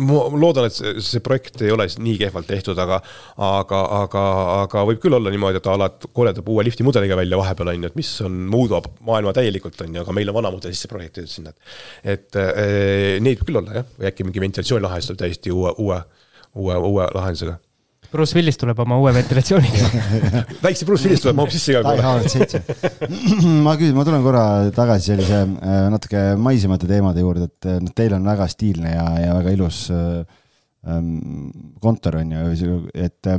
[SPEAKER 4] ma loodan, et see, see projekt ei ole nii kehvalt tehtud, aga, aga, aga, aga võib küll olla niimoodi, et alad koledab uue lifti mudeliga välja vahepeal on ju, et mis on, muudab maailma täielikult on ju, aga meil on vana mudel sisse projekteeritud sinna. et e, neid võib küll olla jah, või äkki mingi ventilatsioonilahendus tuleb täiesti uue, uue, uue, uue lahendusega
[SPEAKER 2] Bruce Willis tuleb oma uue ventilatsiooniga
[SPEAKER 4] väikse Bruce Willis tuleb, mahub sisse igal
[SPEAKER 3] pool. ma küsin, ma tulen korra tagasi sellise äh, natuke maisemate teemade juurde, et äh, noh, teil on väga stiilne ja, ja väga ilus äh, ähm, kontor on ju, et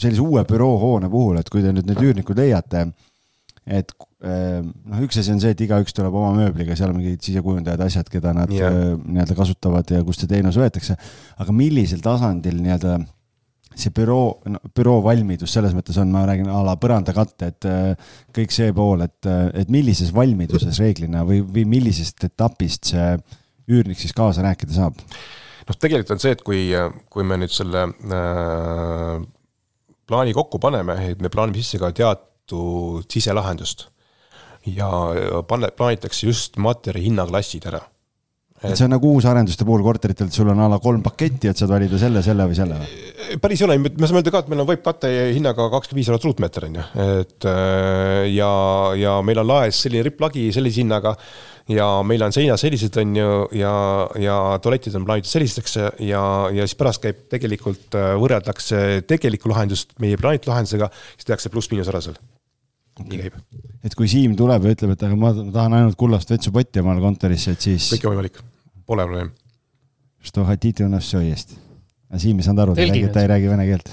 [SPEAKER 3] sellise uue büroohoone puhul, et kui te nüüd need üürnikud leiate, et noh, üks asi on see, et igaüks tuleb oma mööbliga, seal on mingid sisekujundajad, asjad, keda nad yeah. nii-öelda kasutavad ja kust see teenus võetakse. aga millisel tasandil nii-öelda see büroo no,, büroo valmidus selles mõttes on, ma räägin a la põrandakatte, et äh, kõik see pool, et, äh, et millises valmiduses reeglina või, või millisest etapist see üürnik siis kaasa rääkida saab?
[SPEAKER 4] noh, tegelikult on see, et kui, kui me nüüd selle äh, plaani kokku paneme, et me plaanime sisse ka teatud siselahendust ja pane, plaanitakse just materjali hinnaklassid ära
[SPEAKER 3] et see on nagu uusarenduste puhul korteritel, et sul on a la kolm paketti, et saad valida selle, selle või selle või?
[SPEAKER 4] päris ei ole, me saame öelda ka, et meil on võipkate hinnaga kakskümmend viis eurot ruutmeeter on ju, et äh, ja, ja meil on laes selline ripplagi sellise hinnaga ja meil on seinad sellised, on ju, ja, ja tualetid on plaanitud sellisteks ja, ja siis pärast käib tegelikult, äh, võrreldakse tegelikku lahendust meie plaanitud lahendusega, siis tehakse pluss-miinus ära seal. nii käib.
[SPEAKER 3] et kui Siim tuleb ja ütleb, et aga ma tahan ainult kullast vetsupotti omale kontorisse, et siis.
[SPEAKER 4] kõik on võimalik pole probleem.
[SPEAKER 3] Što hatite u nas šo jest. aga siin ei saanud aru, ta ei räägi, ta ei räägi vene keelt.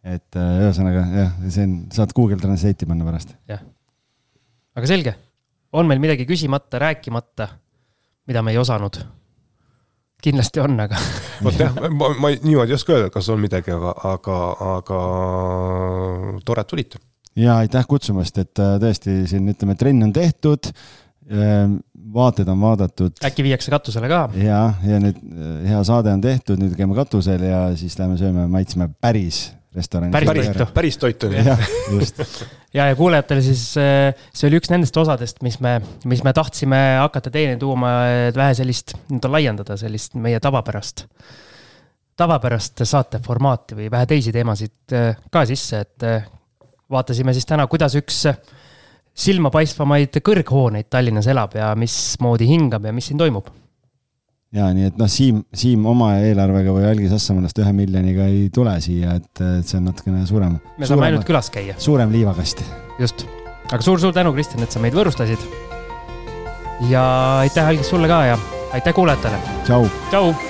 [SPEAKER 3] et äh, ühesõnaga jah, see on, saad Google Translate'i panna pärast.
[SPEAKER 2] jah, aga selge, on meil midagi küsimata, rääkimata, mida me ei osanud? kindlasti on, aga.
[SPEAKER 4] vot jah, ma, ma niimoodi ei oska öelda, kas on midagi, aga, aga, aga tore, et tulite.
[SPEAKER 3] ja aitäh kutsumast, et äh, tõesti siin ütleme, trenn on tehtud ehm, vaated on vaadatud.
[SPEAKER 2] äkki viiakse katusele ka?
[SPEAKER 3] ja, ja nüüd eh, hea saade on tehtud, nüüd käime katusel ja siis lähme sööme, maitseme päris restorani.
[SPEAKER 2] päris toitu.
[SPEAKER 4] päris toitu.
[SPEAKER 3] jah, just
[SPEAKER 2] ja, ja kuulajatele siis eh, see oli üks nendest osadest, mis me, mis me tahtsime hakata teieni tuuma, et vähe sellist, nii-öelda laiendada sellist meie tavapärast, tavapärast saateformaati või vähe teisi teemasid eh, ka sisse, et vaatasime siis täna, kuidas üks silmapaistvamaid kõrghooneid Tallinnas elab ja mismoodi hingab ja mis siin toimub.
[SPEAKER 3] ja nii, et noh, Siim, Siim oma eelarvega või Algis Assamaalast ühe miljoniga ei tule siia, et, et see on natukene suurem.
[SPEAKER 2] me saame ainult külas käia.
[SPEAKER 3] suurem liivakast.
[SPEAKER 2] just, aga suur-suur tänu, Kristjan, et sa meid võõrustasid. ja aitäh, Algis, sulle ka ja aitäh kuulajatele.
[SPEAKER 3] tšau.
[SPEAKER 2] tšau.